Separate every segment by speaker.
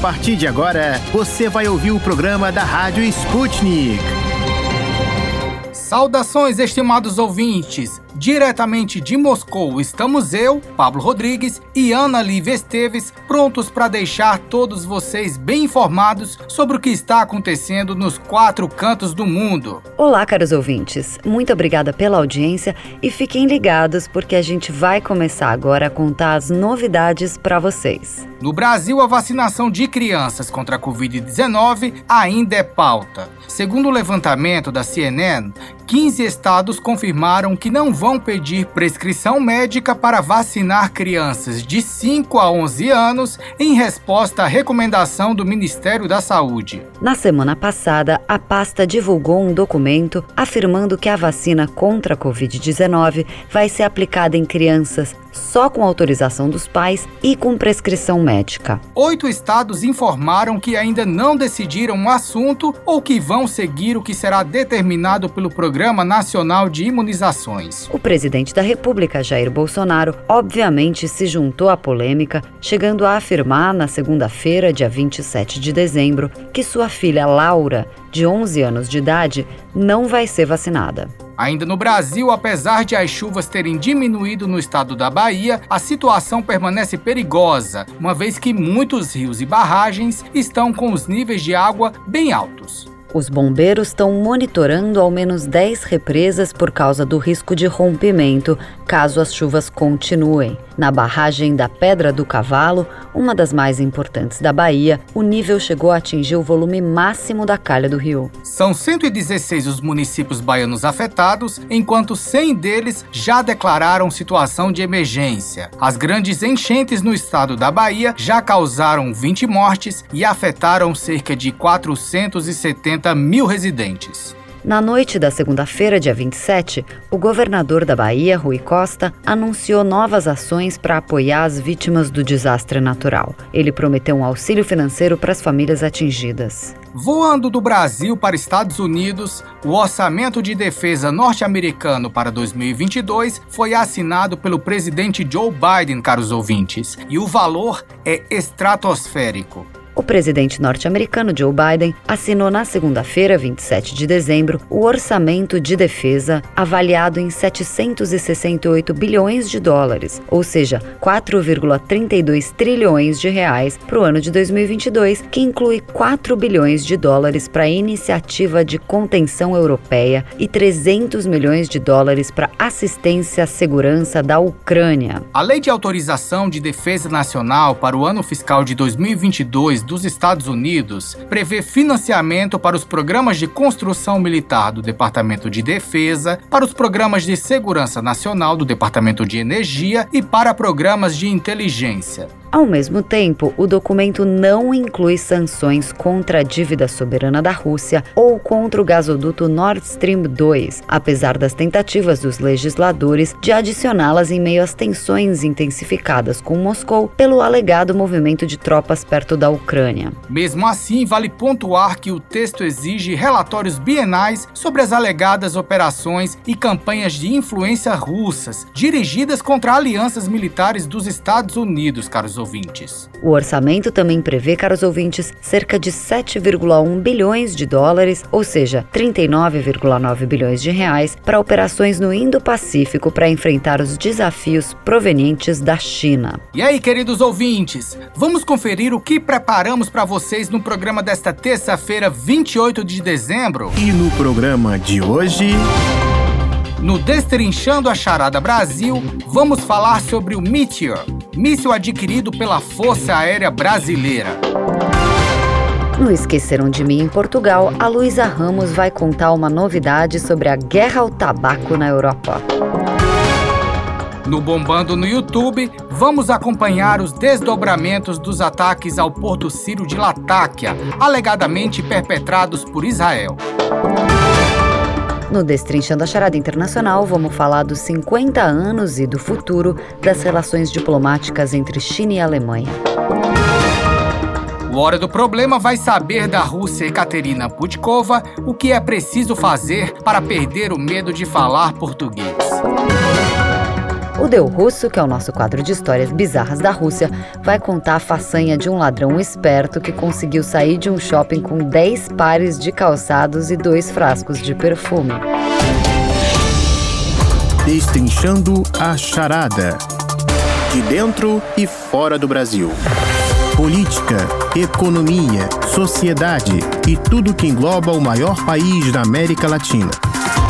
Speaker 1: partir de agora, você vai ouvir o programa da Rádio Sputnik.
Speaker 2: Saudações, estimados ouvintes! Diretamente de Moscou, estamos eu, Pablo Rodrigues e Ana Lívia Esteves, prontos para deixar todos vocês bem informados sobre o que está acontecendo nos quatro cantos do mundo.
Speaker 3: Olá, caros ouvintes. Muito obrigada pela audiência e fiquem ligados porque a gente vai começar agora a contar as novidades para vocês.
Speaker 2: No Brasil, a vacinação de crianças contra a Covid-19 ainda é pauta. Segundo o levantamento da CNN, 15 estados confirmaram que não vão pedir prescrição médica para vacinar crianças de 5 a 11 anos em resposta à recomendação do Ministério da Saúde.
Speaker 3: Na semana passada, a pasta divulgou um documento afirmando que a vacina contra a Covid-19 vai ser aplicada em crianças só com autorização dos pais e com prescrição médica.
Speaker 2: Oito estados informaram que ainda não decidiram o assunto ou que vão seguir o que será determinado pelo Programa Nacional de Imunizações.
Speaker 3: O presidente da República, Jair Bolsonaro, obviamente se juntou à polêmica, chegando a afirmar na segunda-feira, dia 27 de dezembro, que sua filha Laura, de 11 anos de idade, não vai ser vacinada.
Speaker 2: Ainda no Brasil, apesar de as chuvas terem diminuído no estado da Bahia, a situação permanece perigosa, uma vez que muitos rios e barragens estão com os níveis de água bem altos.
Speaker 3: Os bombeiros estão monitorando ao menos 10 represas por causa do risco de rompimento, caso as chuvas continuem. Na barragem da Pedra do Cavalo, uma das mais importantes da Bahia, o nível chegou a atingir o volume máximo da calha do rio.
Speaker 2: São 116 os municípios baianos afetados, enquanto 100 deles já declararam situação de emergência. As grandes enchentes no estado da Bahia já causaram 20 mortes e afetaram cerca de 470 50 mil residentes.
Speaker 3: Na noite da segunda-feira, dia 27, o governador da Bahia, Rui Costa, anunciou novas ações para apoiar as vítimas do desastre natural. Ele prometeu um auxílio financeiro para as famílias atingidas.
Speaker 2: Voando do Brasil para Estados Unidos, o orçamento de defesa norte-americano para 2022 foi assinado pelo presidente Joe Biden, caros ouvintes, e o valor é estratosférico.
Speaker 3: O presidente norte-americano Joe Biden assinou na segunda-feira, 27 de dezembro, o orçamento de defesa avaliado em 768 bilhões de dólares, ou seja, 4,32 trilhões de reais para o ano de 2022, que inclui 4 bilhões de dólares para a iniciativa de contenção europeia e 300 milhões de dólares para assistência à segurança da Ucrânia.
Speaker 2: A Lei de Autorização de Defesa Nacional para o ano fiscal de 2022 dos Estados Unidos prevê financiamento para os programas de construção militar do Departamento de Defesa, para os programas de segurança nacional do Departamento de Energia e para programas de inteligência.
Speaker 3: Ao mesmo tempo, o documento não inclui sanções contra a dívida soberana da Rússia ou contra o gasoduto Nord Stream 2, apesar das tentativas dos legisladores de adicioná-las em meio às tensões intensificadas com Moscou pelo alegado movimento de tropas perto da Ucrânia.
Speaker 2: Mesmo assim, vale pontuar que o texto exige relatórios bienais sobre as alegadas operações e campanhas de influência russas dirigidas contra alianças militares dos Estados Unidos, caros ouvintes.
Speaker 3: O orçamento também prevê, caros ouvintes, cerca de 7,1 bilhões de dólares, ou seja, 39,9 bilhões de reais, para operações no Indo-Pacífico para enfrentar os desafios provenientes da China.
Speaker 2: E aí, queridos ouvintes, vamos conferir o que preparamos para vocês no programa desta terça-feira, 28 de dezembro?
Speaker 1: E no programa de hoje.
Speaker 2: No Destrinchando a Charada Brasil, vamos falar sobre o Meteor, míssil adquirido pela Força Aérea Brasileira.
Speaker 3: No Esqueceram de Mim em Portugal, a Luísa Ramos vai contar uma novidade sobre a guerra ao tabaco na Europa.
Speaker 2: No Bombando no YouTube, vamos acompanhar os desdobramentos dos ataques ao Porto Sírio de Latáquia, alegadamente perpetrados por Israel.
Speaker 3: No Destrinchando a Charada Internacional, vamos falar dos 50 anos e do futuro das relações diplomáticas entre China e Alemanha.
Speaker 2: O Hora do Problema vai saber da Rússia Ekaterina Putkova o que é preciso fazer para perder o medo de falar português.
Speaker 3: O Deu Russo, que é o nosso quadro de histórias bizarras da Rússia, vai contar a façanha de um ladrão esperto que conseguiu sair de um shopping com 10 pares de calçados e dois frascos de perfume.
Speaker 1: Destrinchando a charada. De dentro e fora do Brasil. Política, economia, sociedade e tudo que engloba o maior país da América Latina.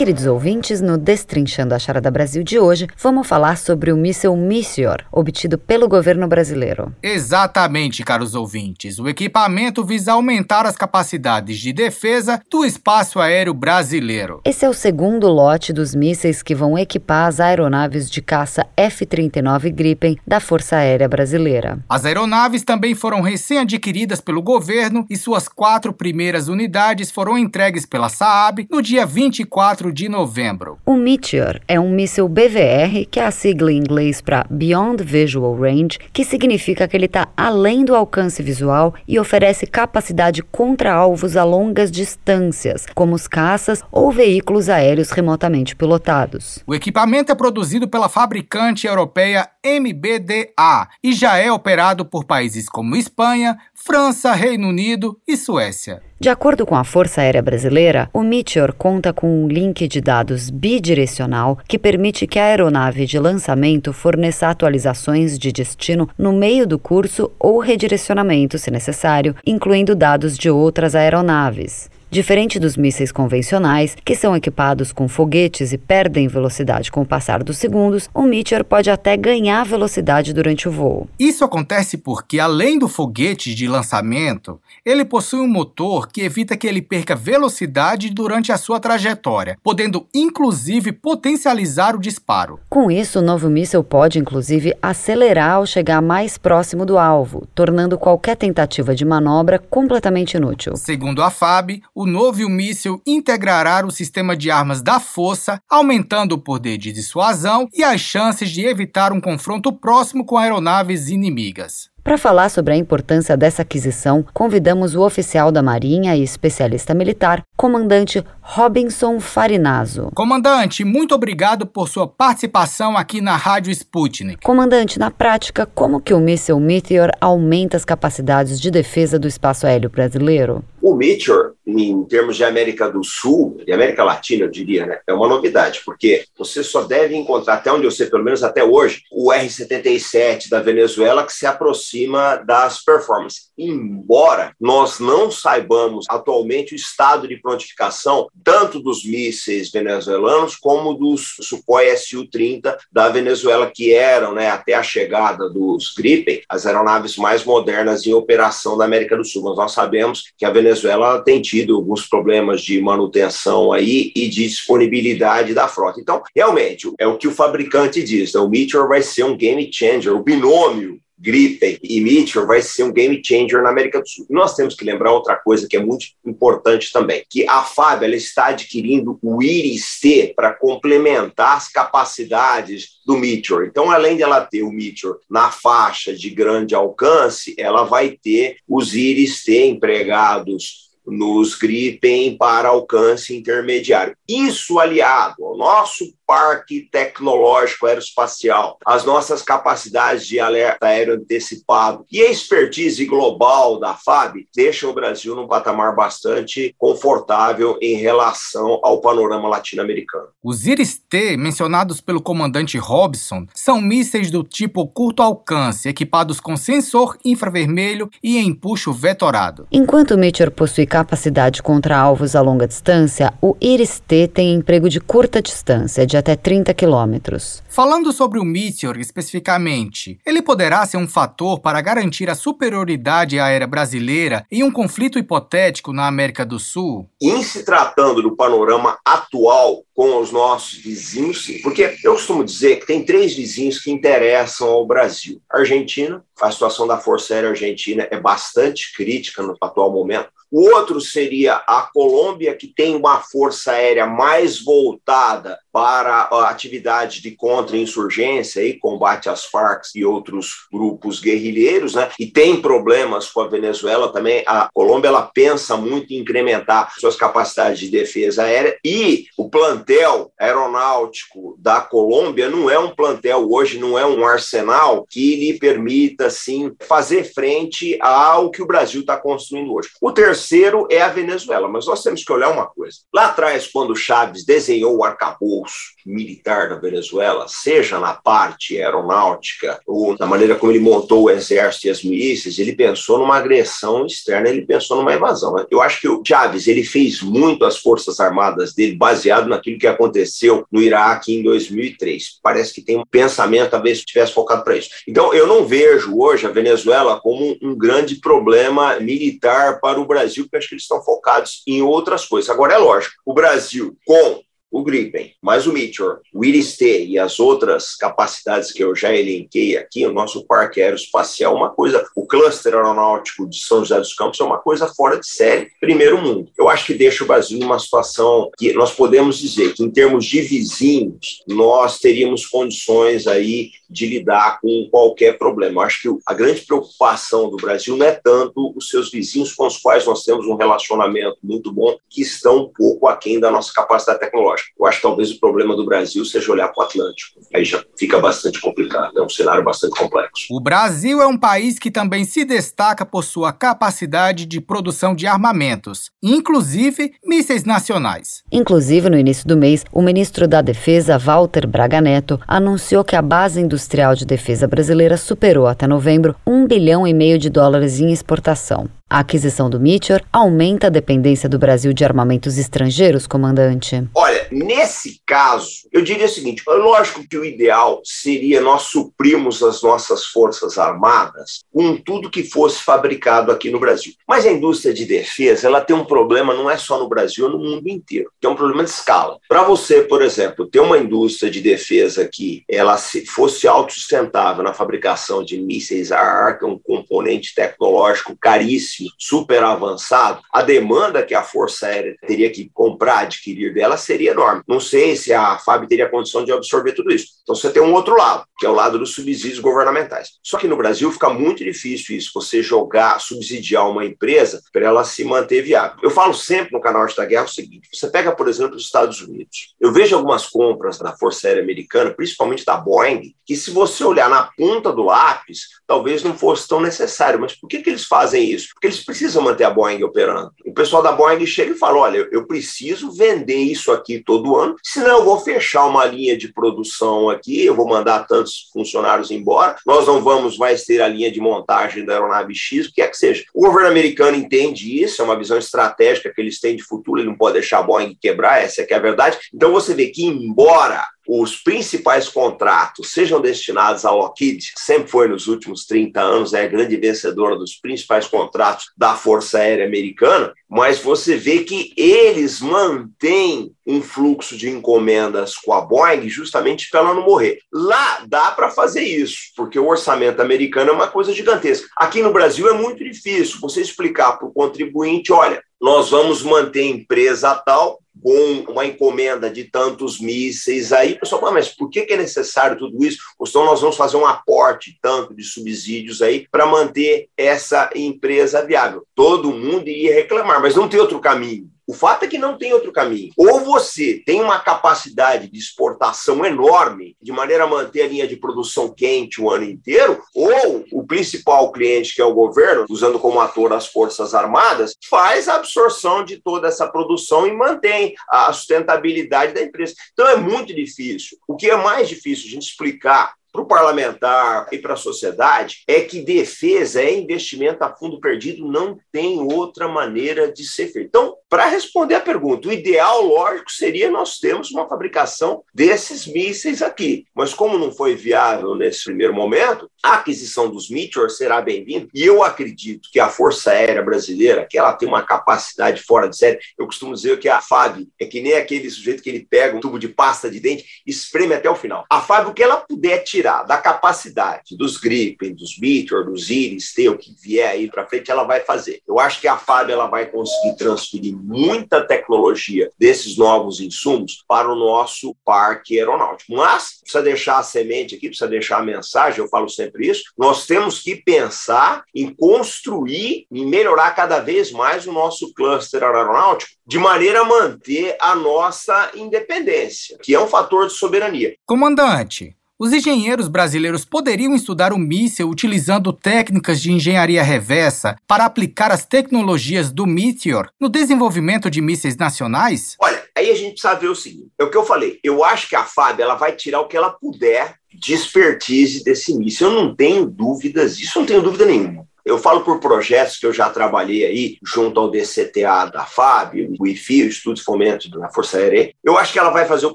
Speaker 3: Queridos ouvintes, no Destrinchando a Charada Brasil de hoje, vamos falar sobre o míssil Meteor, obtido pelo governo brasileiro.
Speaker 2: Exatamente, caros ouvintes. O equipamento visa aumentar as capacidades de defesa do espaço aéreo brasileiro.
Speaker 3: Esse é o segundo lote dos mísseis que vão equipar as aeronaves de caça F-39 Gripen da Força Aérea Brasileira.
Speaker 2: As aeronaves também foram recém-adquiridas pelo governo e suas quatro primeiras unidades foram entregues pela Saab no dia 24 de novembro.
Speaker 3: O Meteor é um míssil BVR, que é a sigla em inglês para Beyond Visual Range, que significa que ele está além do alcance visual e oferece capacidade contra alvos a longas distâncias, como os caças ou veículos aéreos remotamente pilotados.
Speaker 2: O equipamento é produzido pela fabricante europeia MBDA e já é operado por países como Espanha, França, Reino Unido e Suécia.
Speaker 3: De acordo com a Força Aérea Brasileira, o Meteor conta com um link de dados bidirecional que permite que a aeronave de lançamento forneça atualizações de destino no meio do curso ou redirecionamento, se necessário, incluindo dados de outras aeronaves. Diferente dos mísseis convencionais, que são equipados com foguetes e perdem velocidade com o passar dos segundos, o Meteor pode até ganhar velocidade durante o voo.
Speaker 2: Isso acontece porque, além do foguete de lançamento, ele possui um motor que evita que ele perca velocidade durante a sua trajetória, podendo inclusive potencializar o disparo.
Speaker 3: Com isso, o novo míssil pode inclusive acelerar ao chegar mais próximo do alvo, tornando qualquer tentativa de manobra completamente inútil.
Speaker 2: Segundo a FAB, o novo míssil integrará o sistema de armas da força, aumentando o poder de dissuasão e as chances de evitar um confronto próximo com aeronaves inimigas.
Speaker 3: Para falar sobre a importância dessa aquisição, convidamos o oficial da Marinha e especialista militar, comandante Robinson Farinazo.
Speaker 2: Comandante, muito obrigado por sua participação aqui na Rádio Sputnik.
Speaker 3: Comandante, na prática, como que o míssil Meteor aumenta as capacidades de defesa do espaço aéreo brasileiro?
Speaker 4: O Meteor, em termos de América do Sul e América Latina, eu diria, né, é uma novidade, porque você só deve encontrar, até onde eu sei, pelo menos até hoje, o R-77 da Venezuela que se aproxima das performances. Embora nós não saibamos atualmente o estado de prontificação tanto dos mísseis venezuelanos como dos Sukhoi Su-30 da Venezuela, que eram, né, até a chegada dos Gripen, as aeronaves mais modernas em operação da América do Sul. Mas nós sabemos que a Venezuela Venezuela tem tido alguns problemas de manutenção aí e de disponibilidade da frota. Então, realmente, é o que o fabricante diz, né? o Meteor vai ser um game changer, o binômio Gripen e Meteor vai ser um game changer na América do Sul. Nós temos que lembrar outra coisa que é muito importante também, que a FAB ela está adquirindo o Iris-T para complementar as capacidades do Meteor. Então, além de ela ter o Meteor na faixa de grande alcance, ela vai ter os Iris-T empregados nos Gripen para alcance intermediário. Isso aliado ao nosso parque tecnológico aeroespacial, as nossas capacidades de alerta aéreo antecipado e a expertise global da FAB deixa o Brasil num patamar bastante confortável em relação ao panorama latino-americano.
Speaker 2: Os Iris-T, mencionados pelo comandante Robson, são mísseis do tipo curto alcance, equipados com sensor infravermelho e empuxo vetorado.
Speaker 3: Enquanto o Meteor possui capacidade contra alvos a longa distância, o Iris-T tem emprego de curta distância, de até 30 quilômetros.
Speaker 2: Falando sobre o Meteor especificamente, ele poderá ser um fator para garantir a superioridade aérea brasileira em um conflito hipotético na América do Sul?
Speaker 4: Em se tratando do panorama atual com os nossos vizinhos, sim. Porque eu costumo dizer que tem três vizinhos que interessam ao Brasil. Argentina, a situação da Força Aérea Argentina é bastante crítica no atual momento. O outro seria a Colômbia, que tem uma força aérea mais voltada para a atividade de contra-insurgência e combate às Farc e outros grupos guerrilheiros, né? E tem problemas com a Venezuela também. A Colômbia ela pensa muito em incrementar suas capacidades de defesa aérea e o plantel aeronáutico da Colômbia não é um plantel hoje, não é um arsenal que lhe permita assim fazer frente ao que o Brasil está construindo hoje. O terceiro é a Venezuela, mas nós temos que olhar uma coisa. Lá atrás, quando Chaves desenhou o arcabouço militar da Venezuela, seja na parte aeronáutica ou na maneira como ele montou o exército e as milícias, ele pensou numa agressão externa, ele pensou numa invasão. Eu acho que o Chaves ele fez muito as forças armadas dele baseado naquilo que aconteceu no Iraque em 2003. Parece que tem um pensamento talvez tivesse focado para isso. Então eu não vejo hoje a Venezuela como um grande problema militar para o Brasil, porque acho que eles estão focados em outras coisas. Agora é lógico, o Brasil com o Gripen, mais o Meteor, o Iris-T e as outras capacidades que eu já elenquei aqui, o nosso parque aeroespacial, uma coisa, o cluster aeronáutico de São José dos Campos é uma coisa fora de série, primeiro mundo. Eu acho que deixa o Brasil numa situação que nós podemos dizer que, em termos de vizinhos, nós teríamos condições aí de lidar com qualquer problema. Eu acho que a grande preocupação do Brasil não é tanto os seus vizinhos com os quais nós temos um relacionamento muito bom, que estão um pouco aquém da nossa capacidade tecnológica. Eu acho que talvez o problema do Brasil seja olhar para o Atlântico. Aí já fica bastante complicado, é um cenário bastante complexo.
Speaker 2: O Brasil é um país que também se destaca por sua capacidade de produção de armamentos, inclusive mísseis nacionais.
Speaker 3: Inclusive, no início do mês, o ministro da Defesa, Walter Braga Neto, anunciou que a base industrial de defesa brasileira superou até novembro um bilhão e meio de dólares em exportação. A aquisição do Meteor aumenta a dependência do Brasil de armamentos estrangeiros, comandante?
Speaker 4: Olha, nesse caso, eu diria o seguinte: é lógico que o ideal seria nós suprirmos as nossas forças armadas com tudo que fosse fabricado aqui no Brasil. Mas a indústria de defesa, ela tem um problema não é só no Brasil, é no mundo inteiro, é um problema de escala. Para você, por exemplo, ter uma indústria de defesa que ela fosse autossustentável na fabricação de mísseis a é um componente tecnológico caríssimo super avançado, a demanda que a Força Aérea teria que comprar, adquirir dela seria enorme. Não sei se a FAB teria condição de absorver tudo isso. Então você tem um outro lado, que é o lado dos subsídios governamentais. Só que no Brasil fica muito difícil isso, você jogar, subsidiar uma empresa para ela se manter viável. Eu falo sempre no canal da Guerra o seguinte: você pega, por exemplo, os Estados Unidos. Eu vejo algumas compras da Força Aérea Americana, principalmente da Boeing, que se você olhar na ponta do lápis, talvez não fosse tão necessário. Mas por que, que eles fazem isso? Porque eles precisam manter a Boeing operando. O pessoal da Boeing chega e fala: olha, eu preciso vender isso aqui todo ano, senão eu vou fechar uma linha de produção aqui, eu vou mandar tantos funcionários embora, nós não vamos mais ter a linha de montagem da aeronave X, o que é que seja. O governo americano entende isso, é uma visão estratégica que eles têm de futuro, ele não pode deixar a Boeing quebrar, essa é que é a verdade. Então você vê que, embora os principais contratos sejam destinados à Lockheed, que sempre foi nos últimos 30 anos é a grande vencedora dos principais contratos da Força Aérea Americana, mas você vê que eles mantêm um fluxo de encomendas com a Boeing justamente para ela não morrer. Lá dá para fazer isso, porque o orçamento americano é uma coisa gigantesca. Aqui no Brasil é muito difícil você explicar para o contribuinte, olha, nós vamos manter a empresa tal com uma encomenda de tantos mísseis aí, pessoal, mas por que, é necessário tudo isso? Então nós vamos fazer um aporte tanto de subsídios aí para manter essa empresa viável. Todo mundo iria reclamar, mas não tem outro caminho. O fato é que não tem outro caminho. Ou você tem uma capacidade de exportação enorme, de maneira a manter a linha de produção quente o ano inteiro, ou o principal cliente, que é o governo, usando como ator as Forças Armadas, faz a absorção de toda essa produção e mantém a sustentabilidade da empresa. Então é muito difícil. O que é mais difícil gente explicar para o parlamentar e para a sociedade é que defesa é investimento a fundo perdido, não tem outra maneira de ser feito. Então, para responder a pergunta, o ideal, lógico, seria nós termos uma fabricação desses mísseis aqui. Mas como não foi viável nesse primeiro momento, a aquisição dos Meteor será bem-vinda. E eu acredito que a Força Aérea Brasileira, que ela tem uma capacidade fora de série, eu costumo dizer que a FAB é que nem aquele sujeito que ele pega um tubo de pasta de dente espreme até o final. A FAB, o que ela puder tirar tirar da capacidade dos Gripen, dos Meteor, dos Iris, ter o que vier aí para frente, ela vai fazer. Eu acho que a FAB ela vai conseguir transferir muita tecnologia desses novos insumos para o nosso parque aeronáutico. Mas precisa deixar a semente aqui, precisa deixar a mensagem, eu falo sempre isso. Nós temos que pensar em construir e melhorar cada vez mais o nosso cluster aeronáutico de maneira a manter a nossa independência, que é um fator de soberania.
Speaker 2: Comandante, os engenheiros brasileiros poderiam estudar o míssil utilizando técnicas de engenharia reversa para aplicar as tecnologias do Meteor no desenvolvimento de mísseis nacionais?
Speaker 4: Olha, aí a gente precisa ver o seguinte: é o que eu falei. Eu acho que a FAB ela vai tirar o que ela puder de expertise desse míssil. Eu não tenho dúvidas disso, não tenho dúvida nenhuma. Eu falo por projetos que eu já trabalhei aí, junto ao DCTA da FAB, o IFI, o Estudo de Fomento da Força Aérea. Eu acho que ela vai fazer o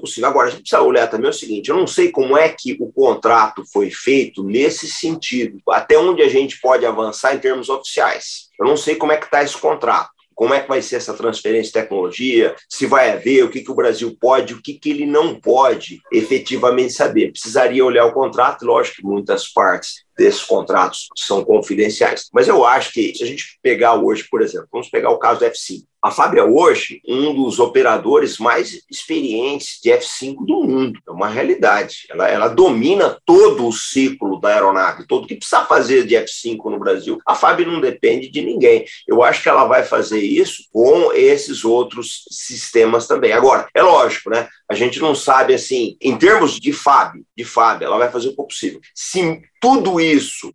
Speaker 4: possível. Agora, a gente precisa olhar também o seguinte: eu não sei como é que o contrato foi feito nesse sentido, até onde a gente pode avançar em termos oficiais. Eu não sei como é que está esse contrato como é que vai ser essa transferência de tecnologia, se vai haver, o que, que o Brasil pode, o que, que ele não pode efetivamente saber. Precisaria olhar o contrato, lógico que muitas partes desses contratos são confidenciais. Mas eu acho que, se a gente pegar hoje, por exemplo, vamos pegar o caso do F5. A Fábio é hoje um dos operadores mais experientes de F5 do mundo. É uma realidade. Ela, ela domina todo o ciclo da aeronave, todo o que precisa fazer de F5 no Brasil. A Fábio não depende de ninguém. Eu acho que ela vai fazer isso com esses outros sistemas também. Agora, é lógico, né? A gente não sabe assim, em termos de FAB, de FAB, ela vai fazer o que possível. Se tudo isso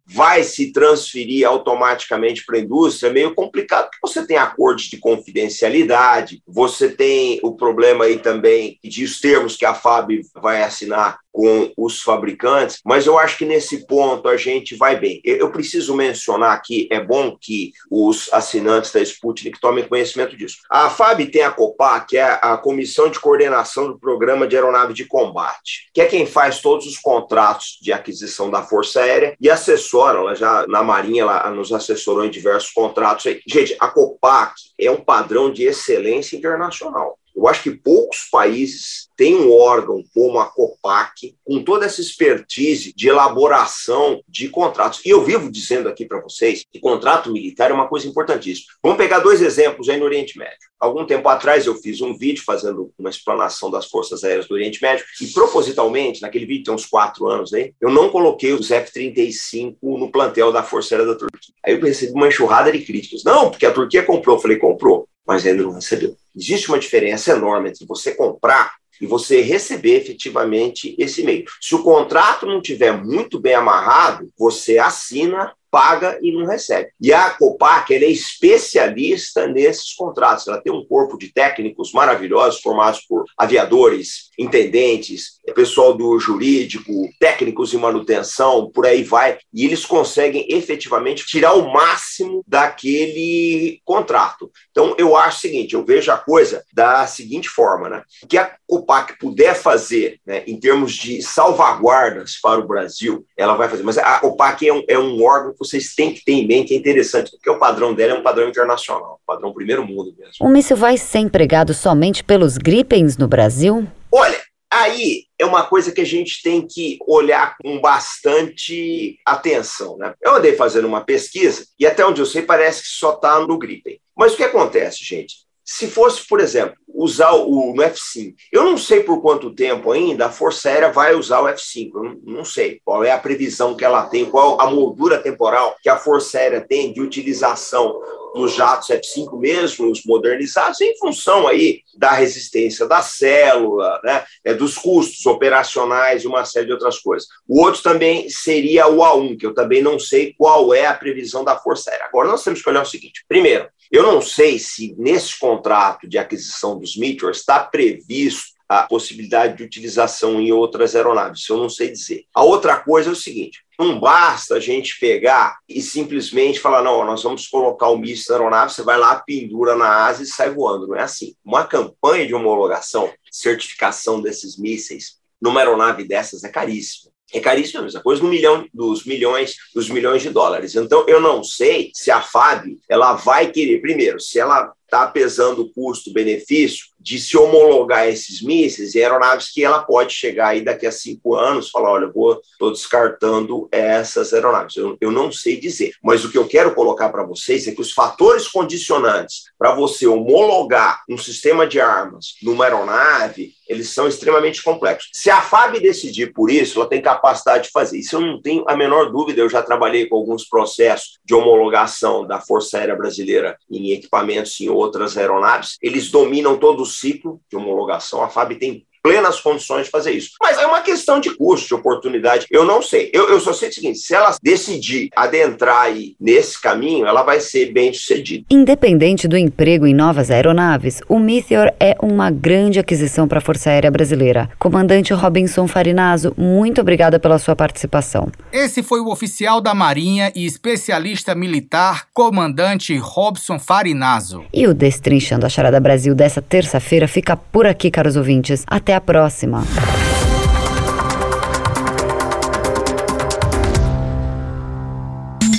Speaker 4: vai se transferir automaticamente para a indústria, é meio complicado, porque você tem acordos de confidencialidade, você tem o problema aí também de os termos que a FAB vai assinar com os fabricantes, mas eu acho que nesse ponto a gente vai bem. Eu preciso mencionar aqui, é bom que os assinantes da Sputnik tomem conhecimento disso. A FAB tem a COPA, que é a Comissão de Coordenação do Programa de Aeronave de Combate, que é quem faz todos os contratos de aquisição da Força Aérea e assessora, ela já na Marinha ela nos assessorou em diversos contratos. Gente, a COPAC é um padrão de excelência internacional. Eu acho que poucos países têm um órgão como a COPAC, com toda essa expertise de elaboração de contratos. E eu vivo dizendo aqui para vocês que contrato militar é uma coisa importantíssima. Vamos pegar dois exemplos aí no Oriente Médio. Algum tempo atrás eu fiz um vídeo fazendo uma explanação das Forças Aéreas do Oriente Médio e propositalmente, naquele vídeo tem uns quatro anos aí, eu não coloquei os F-35 no plantel da Força Aérea da Turquia. Aí eu recebi uma enxurrada de críticas. Não, porque a Turquia comprou. Eu falei, comprou, mas ainda não recebeu. Existe uma diferença enorme entre você comprar e você receber efetivamente esse meio. Se o contrato não tiver muito bem amarrado, você assina paga e não recebe. E a Copac é especialista nesses contratos. Ela tem um corpo de técnicos maravilhosos, formados por aviadores, intendentes, pessoal do jurídico, técnicos em manutenção, por aí vai. E eles conseguem efetivamente tirar o máximo daquele contrato. Então, eu acho o seguinte: eu vejo a coisa da seguinte forma, né? Que a Copac puder fazer né, em termos de salvaguardas para o Brasil, ela vai fazer. Mas a Copac é um, é um órgão vocês têm que ter em mente, é interessante, porque o padrão dela é um padrão internacional, um padrão primeiro mundo mesmo.
Speaker 3: O míssil vai ser empregado somente pelos Gripens no Brasil?
Speaker 4: Olha, aí é uma coisa que a gente tem que olhar com bastante atenção. Né? Eu andei fazendo uma pesquisa e até onde eu sei parece que só está no Gripen. Mas o que acontece, gente? Se fosse, por exemplo, usar o, no F5, eu não sei por quanto tempo ainda a Força Aérea vai usar o F5, eu não, não sei qual é a previsão que ela tem, qual a moldura temporal que a Força Aérea tem de utilização dos jatos F5 mesmo, os modernizados, em função aí da resistência da célula, né, é, dos custos operacionais e uma série de outras coisas. O outro também seria o A1, que eu também não sei qual é a previsão da Força Aérea. Agora, nós temos que olhar o seguinte: primeiro, eu não sei se nesse contrato de aquisição dos Meteors está previsto a possibilidade de utilização em outras aeronaves, eu não sei dizer. A outra coisa é o seguinte: não basta a gente pegar e simplesmente falar, não, nós vamos colocar o míssil na aeronave, você vai lá, pendura na asa e sai voando. Não é assim. Uma campanha de homologação, certificação desses mísseis numa aeronave dessas é caríssima é caríssimo, a mesma coisa no milhão dos milhões dos milhões de dólares. Então eu não sei se a FAB ela vai querer primeiro, se ela está pesando o custo-benefício de se homologar esses mísseis e aeronaves que ela pode chegar aí daqui a cinco anos falar, olha, vou estou descartando essas aeronaves. Eu, eu não sei dizer, mas o que eu quero colocar para vocês é que os fatores condicionantes para você homologar um sistema de armas numa aeronave eles são extremamente complexos. Se a FAB decidir por isso, ela tem capacidade de fazer. Isso eu não tenho a menor dúvida. Eu já trabalhei com alguns processos de homologação da Força Aérea Brasileira em equipamentos em outras aeronaves. Eles dominam todo o ciclo de homologação. A FAB tem plenas condições de fazer isso. Mas é uma questão de custo, de oportunidade. Eu não sei. Eu, eu só sei o seguinte: se ela decidir adentrar aí nesse caminho, ela vai ser bem sucedida.
Speaker 3: Independente do emprego em novas aeronaves, o Meteor é uma grande aquisição para a Força Aérea Brasileira. Comandante Robinson Farinazo, muito obrigada pela sua participação.
Speaker 2: Esse foi o oficial da Marinha e especialista militar, comandante Robson Farinazo.
Speaker 3: E o Destrinchando a Charada Brasil dessa terça-feira fica por aqui, caros ouvintes. Até até a próxima.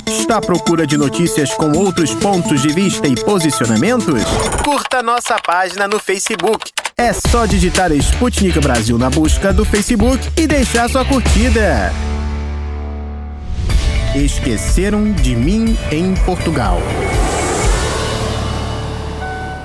Speaker 1: Está à procura de notícias com outros pontos de vista e posicionamentos? Curta nossa página no Facebook. É só digitar Sputnik Brasil na busca do Facebook e deixar sua curtida. Esqueceram de mim em Portugal.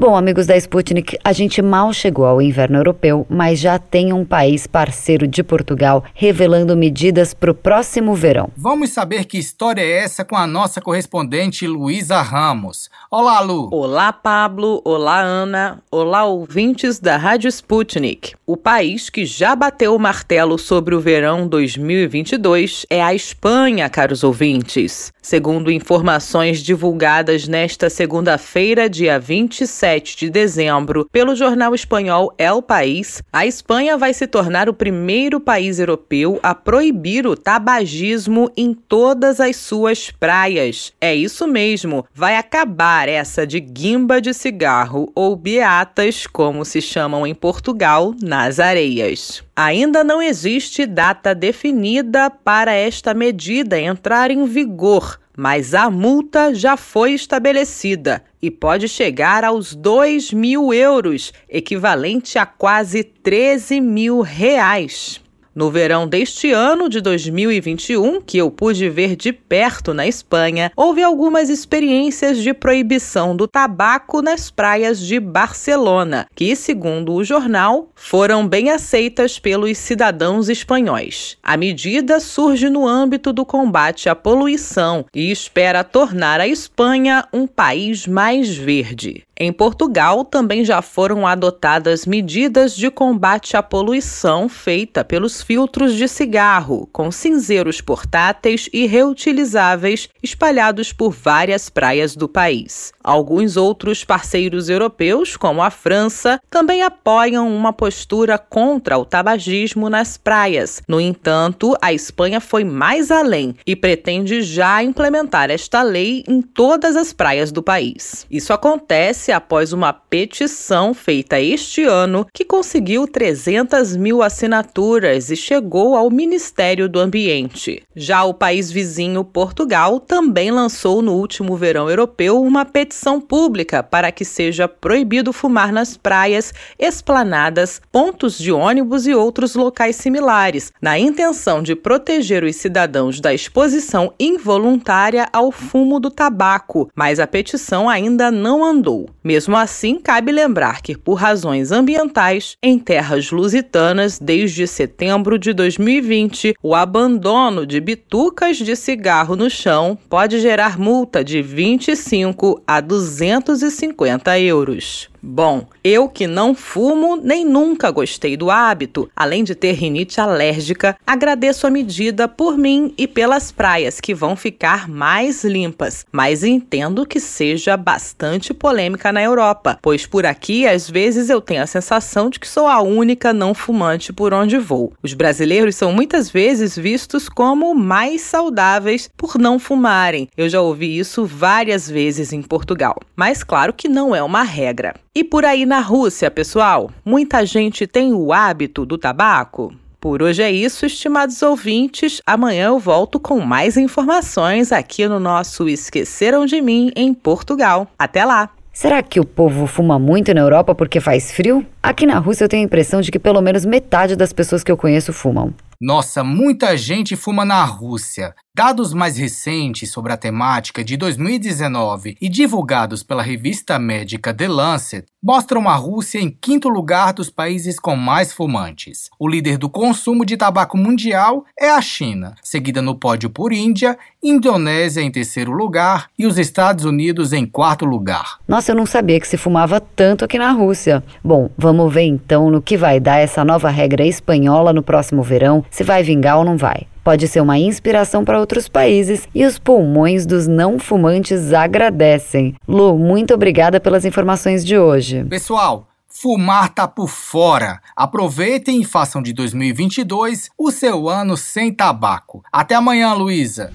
Speaker 3: Bom, amigos da Sputnik, a gente mal chegou ao inverno europeu, mas já tem um país parceiro de Portugal revelando medidas para o próximo verão.
Speaker 2: Vamos saber que história é essa com a nossa correspondente Luísa Ramos. Olá, Lu.
Speaker 5: Olá, Pablo. Olá, Ana. Olá, ouvintes da Rádio Sputnik. O país que já bateu o martelo sobre o verão 2022 é a Espanha, caros ouvintes. Segundo informações divulgadas nesta segunda-feira, dia 27 7 de dezembro pelo jornal espanhol El País, a Espanha vai se tornar o primeiro país europeu a proibir o tabagismo em todas as suas praias. É isso mesmo, vai acabar essa de guimba de cigarro ou beatas, como se chamam em Portugal, nas areias. Ainda não existe data definida para esta medida entrar em vigor, mas a multa já foi estabelecida e pode chegar aos 2 mil euros, equivalente a quase 13 mil reais. No verão deste ano de 2021, que eu pude ver de perto na Espanha, houve algumas experiências de proibição do tabaco nas praias de Barcelona, que, segundo o jornal, foram bem aceitas pelos cidadãos espanhóis. A medida surge no âmbito do combate à poluição e espera tornar a Espanha um país mais verde. Em Portugal, também já foram adotadas medidas de combate à poluição feita pelos filtros de cigarro, com cinzeiros portáteis e reutilizáveis espalhados por várias praias do país. Alguns outros parceiros europeus, como a França, também apoiam uma postura contra o tabagismo nas praias. No entanto, a Espanha foi mais além e pretende já implementar esta lei em todas as praias do país. Isso acontece após uma petição feita este ano que conseguiu 300 mil assinaturas e chegou ao Ministério do Ambiente. Já o país vizinho, Portugal, também lançou no último verão europeu uma petição pública para que seja proibido fumar nas praias, esplanadas, pontos de ônibus e outros locais similares, na intenção de proteger os cidadãos da exposição involuntária ao fumo do tabaco, mas a petição ainda não andou. Mesmo assim, cabe lembrar que, por razões ambientais, em terras lusitanas, desde setembro de 2020, o abandono de bitucas de cigarro no chão pode gerar multa de 25 a 250 euros. Bom, eu que não fumo nem nunca gostei do hábito, além de ter rinite alérgica, agradeço a medida por mim e pelas praias que vão ficar mais limpas, mas entendo que seja bastante polêmica na Europa, pois por aqui às vezes eu tenho a sensação de que sou a única não fumante por onde vou. Os brasileiros são muitas vezes vistos como mais saudáveis por não fumarem. Eu já ouvi isso várias vezes em Portugal, mas claro que não é uma regra. E por aí na Rússia, pessoal, muita gente tem o hábito do tabaco? Por hoje é isso, estimados ouvintes. Amanhã eu volto com mais informações aqui no nosso Esqueceram de Mim em Portugal. Até lá!
Speaker 3: Será que o povo fuma muito na Europa porque faz frio? Aqui na Rússia eu tenho a impressão de que pelo menos metade das pessoas que eu conheço fumam.
Speaker 2: Nossa, muita gente fuma na Rússia. Dados mais recentes sobre a temática de 2019 e divulgados pela revista médica The Lancet mostram a Rússia em quinto lugar dos países com mais fumantes. O líder do consumo de tabaco mundial é a China, seguida no pódio por Índia, Indonésia em terceiro lugar e os Estados Unidos em quarto lugar.
Speaker 3: Nossa, eu não sabia que se fumava tanto aqui na Rússia. Bom, vamos ver então no que vai dar essa nova regra espanhola no próximo verão, se vai vingar ou não vai pode ser uma inspiração para outros países e os pulmões dos não fumantes agradecem. Lu, muito obrigada pelas informações de hoje.
Speaker 2: Pessoal, Fumar tá por fora. Aproveitem e façam de 2022 o seu ano sem tabaco. Até amanhã, Luísa.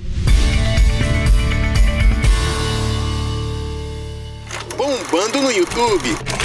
Speaker 1: Bombando no YouTube.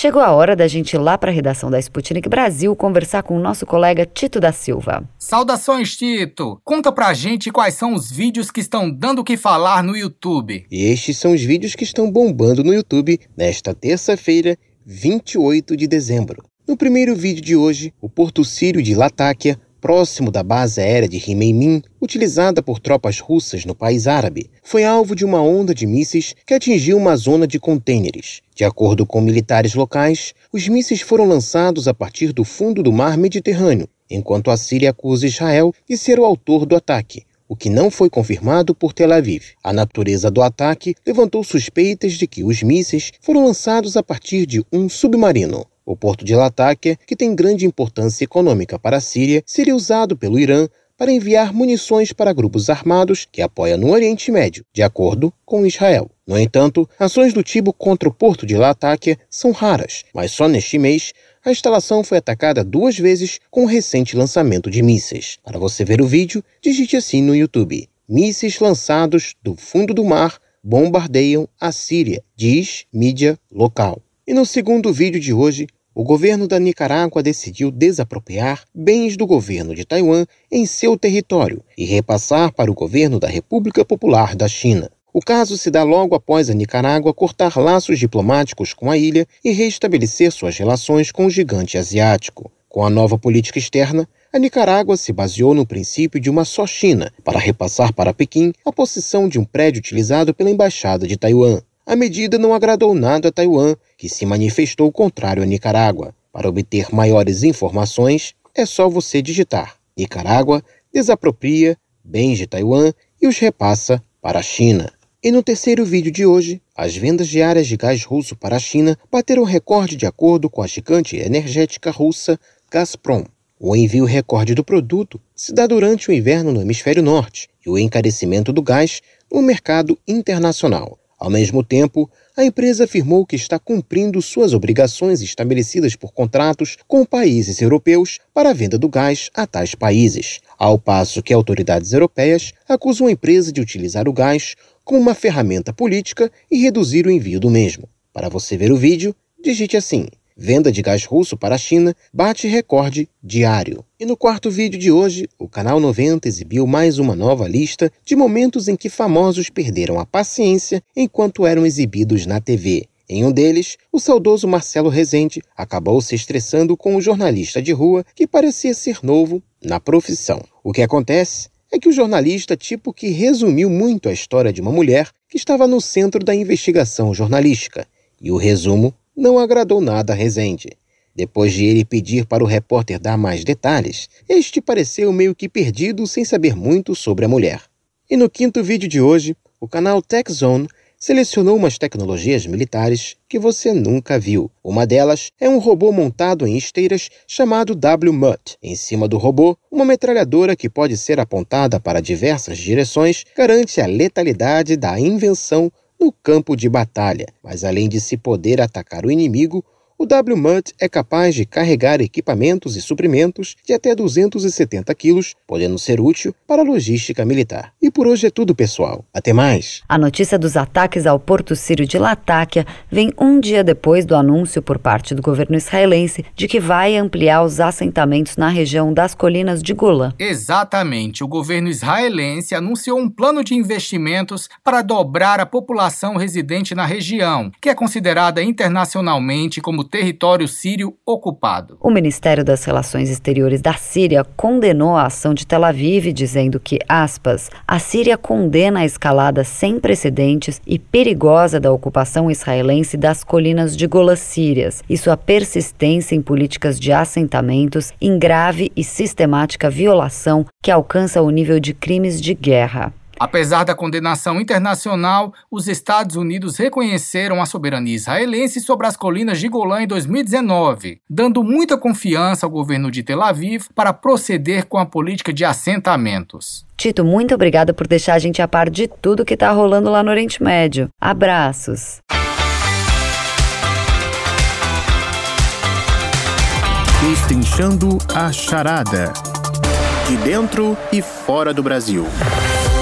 Speaker 3: Chegou a hora da gente ir lá para a redação da Sputnik Brasil conversar com o nosso colega Tito da Silva.
Speaker 2: Saudações, Tito! Conta pra gente quais são os vídeos que estão dando o que falar no YouTube.
Speaker 6: Estes são os vídeos que estão bombando no YouTube nesta terça-feira, 28 de dezembro. No primeiro vídeo de hoje, o Porto Sírio de Latáquia próximo da base aérea de Rimeimin, utilizada por tropas russas no país árabe, foi alvo de uma onda de mísseis que atingiu uma zona de contêineres. De acordo com militares locais, os mísseis foram lançados a partir do fundo do mar Mediterrâneo, enquanto a Síria acusa Israel de ser o autor do ataque, o que não foi confirmado por Tel Aviv. A natureza do ataque levantou suspeitas de que os mísseis foram lançados a partir de um submarino. O porto de Latakia, que tem grande importância econômica para a Síria, seria usado pelo Irã para enviar munições para grupos armados que apoia no Oriente Médio, de acordo com Israel. No entanto, ações do tipo contra o porto de Latakia são raras, mas só neste mês a instalação foi atacada duas vezes com o recente lançamento de mísseis. Para você ver o vídeo, digite assim no YouTube: Mísseis lançados do fundo do mar bombardeiam a Síria, diz mídia local. E no segundo vídeo de hoje, o governo da Nicarágua decidiu desapropriar bens do governo de Taiwan em seu território e repassar para o governo da República Popular da China. O caso se dá logo após a Nicarágua cortar laços diplomáticos com a ilha e restabelecer suas relações com o gigante asiático. Com a nova política externa, a Nicarágua se baseou no princípio de uma só China para repassar para Pequim a possessão de um prédio utilizado pela Embaixada de Taiwan. A medida não agradou nada a Taiwan, que se manifestou contrário à Nicarágua. Para obter maiores informações, é só você digitar Nicarágua desapropria bens de Taiwan e os repassa para a China. E no terceiro vídeo de hoje, as vendas diárias de gás russo para a China bateram recorde de acordo com a gigante energética russa Gazprom. O envio recorde do produto se dá durante o inverno no hemisfério norte e o encarecimento do gás no mercado internacional. Ao mesmo tempo, a empresa afirmou que está cumprindo suas obrigações estabelecidas por contratos com países europeus para a venda do gás a tais países, ao passo que autoridades europeias acusam a empresa de utilizar o gás como uma ferramenta política e reduzir o envio do mesmo. Para você ver o vídeo, digite assim: Venda de gás russo para a China bate recorde diário. E no quarto vídeo de hoje, o Canal 90 exibiu mais uma nova lista de momentos em que famosos perderam a paciência enquanto eram exibidos na TV. Em um deles, o saudoso Marcelo Rezende acabou se estressando com o jornalista de rua que parecia ser novo na profissão. O que acontece é que o jornalista tipo que resumiu muito a história de uma mulher que estava no centro da investigação jornalística. E o resumo não agradou nada a Rezende. Depois de ele pedir para o repórter dar mais detalhes, este pareceu meio que perdido sem saber muito sobre a mulher. E no quinto vídeo de hoje, o canal TechZone selecionou umas tecnologias militares que você nunca viu. Uma delas é um robô montado em esteiras chamado WMUT. Em cima do robô, uma metralhadora que pode ser apontada para diversas direções garante a letalidade da invenção no campo de batalha. Mas além de se poder atacar o inimigo, o WMUT é capaz de carregar equipamentos e suprimentos de até 270 quilos, podendo ser útil para a logística militar. E por hoje é tudo, pessoal. Até mais!
Speaker 3: A notícia dos ataques ao Porto Sírio de Latáquia vem um dia depois do anúncio por parte do governo israelense de que vai ampliar os assentamentos na região das colinas de Golã.
Speaker 2: Exatamente. O governo israelense anunciou um plano de investimentos para dobrar a população residente na região, que é considerada internacionalmente como território sírio ocupado.
Speaker 3: O Ministério das Relações Exteriores da Síria condenou a ação de Tel Aviv, dizendo que, aspas, a Síria condena a escalada sem precedentes e perigosa da ocupação israelense das colinas de Golã sírias e sua persistência em políticas de assentamentos em grave e sistemática violação que alcança o nível de crimes de guerra.
Speaker 2: Apesar da condenação internacional, os Estados Unidos reconheceram a soberania israelense sobre as colinas de Golã em 2019, dando muita confiança ao governo de Tel Aviv para proceder com a política de assentamentos.
Speaker 3: Tito, muito obrigada por deixar a gente a par de tudo que está rolando lá no Oriente Médio. Abraços.
Speaker 1: Destrinchando a charada. De dentro e fora do Brasil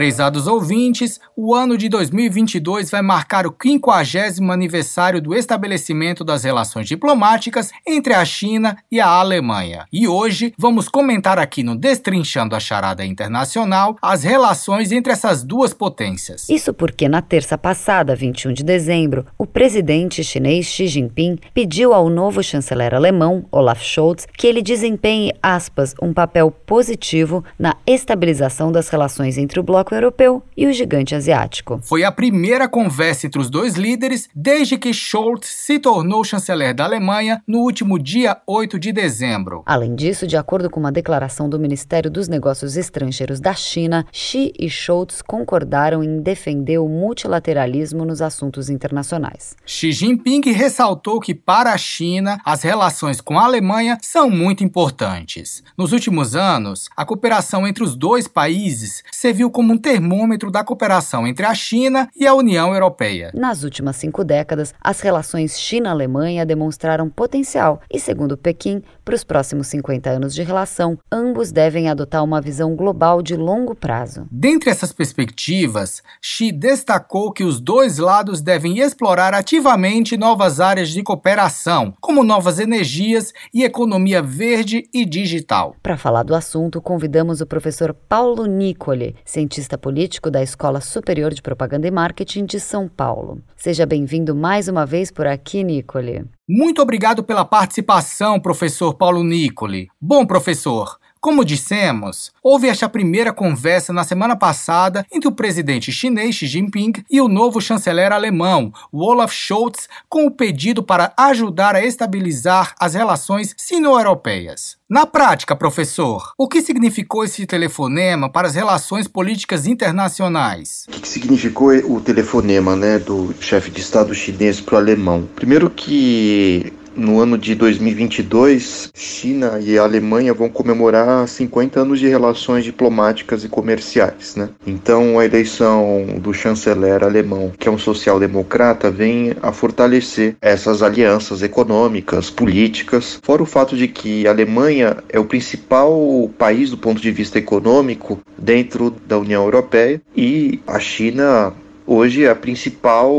Speaker 2: Prezados ouvintes, o ano de 2022 vai marcar o 50 aniversário do estabelecimento das relações diplomáticas entre a China e a Alemanha. E hoje vamos comentar aqui no Destrinchando a Charada Internacional as relações entre essas duas potências.
Speaker 3: Isso porque na terça passada, 21 de dezembro, o presidente chinês Xi Jinping pediu ao novo chanceler alemão, Olaf Scholz, que ele desempenhe, aspas, um papel positivo na estabilização das relações entre o bloco europeu e o gigante asiático.
Speaker 2: Foi a primeira conversa entre os dois líderes desde que Scholz se tornou chanceler da Alemanha no último dia 8 de dezembro.
Speaker 3: Além disso, de acordo com uma declaração do Ministério dos Negócios Estrangeiros da China, Xi e Scholz concordaram em defender o multilateralismo nos assuntos internacionais.
Speaker 2: Xi Jinping ressaltou que para a China as relações com a Alemanha são muito importantes. Nos últimos anos, a cooperação entre os dois países serviu como um termômetro da cooperação entre a China e a União Europeia.
Speaker 3: Nas últimas cinco décadas, as relações China-Alemanha demonstraram potencial e, segundo Pequim, para os próximos 50 anos de relação, ambos devem adotar uma visão global de longo prazo.
Speaker 2: Dentre essas perspectivas, Xi destacou que os dois lados devem explorar ativamente novas áreas de cooperação, como novas energias e economia verde e digital.
Speaker 3: Para falar do assunto, convidamos o professor Paulo Nicoli, cientista cientista político da Escola Superior de Propaganda e Marketing de São Paulo. Seja bem-vindo mais uma vez por aqui, Nicole.
Speaker 2: Muito obrigado pela participação, professor Paulo Nicole. Bom, professor, como dissemos, houve esta primeira conversa na semana passada entre o presidente chinês Xi Jinping e o novo chanceler alemão, Olaf Scholz, com o pedido para ajudar a estabilizar as relações sino-europeias. Na prática, professor, o que significou esse telefonema para as relações políticas internacionais?
Speaker 7: O que significou o telefonema né, do chefe de Estado chinês para o alemão? Primeiro que no ano de 2022, China e Alemanha vão comemorar 50 anos de relações diplomáticas e comerciais. Né? Então, a eleição do chanceler alemão, que é um social-democrata, vem a fortalecer essas alianças econômicas, políticas, fora o fato de que a Alemanha é o principal país do ponto de vista econômico dentro da União Europeia e a China hoje é a principal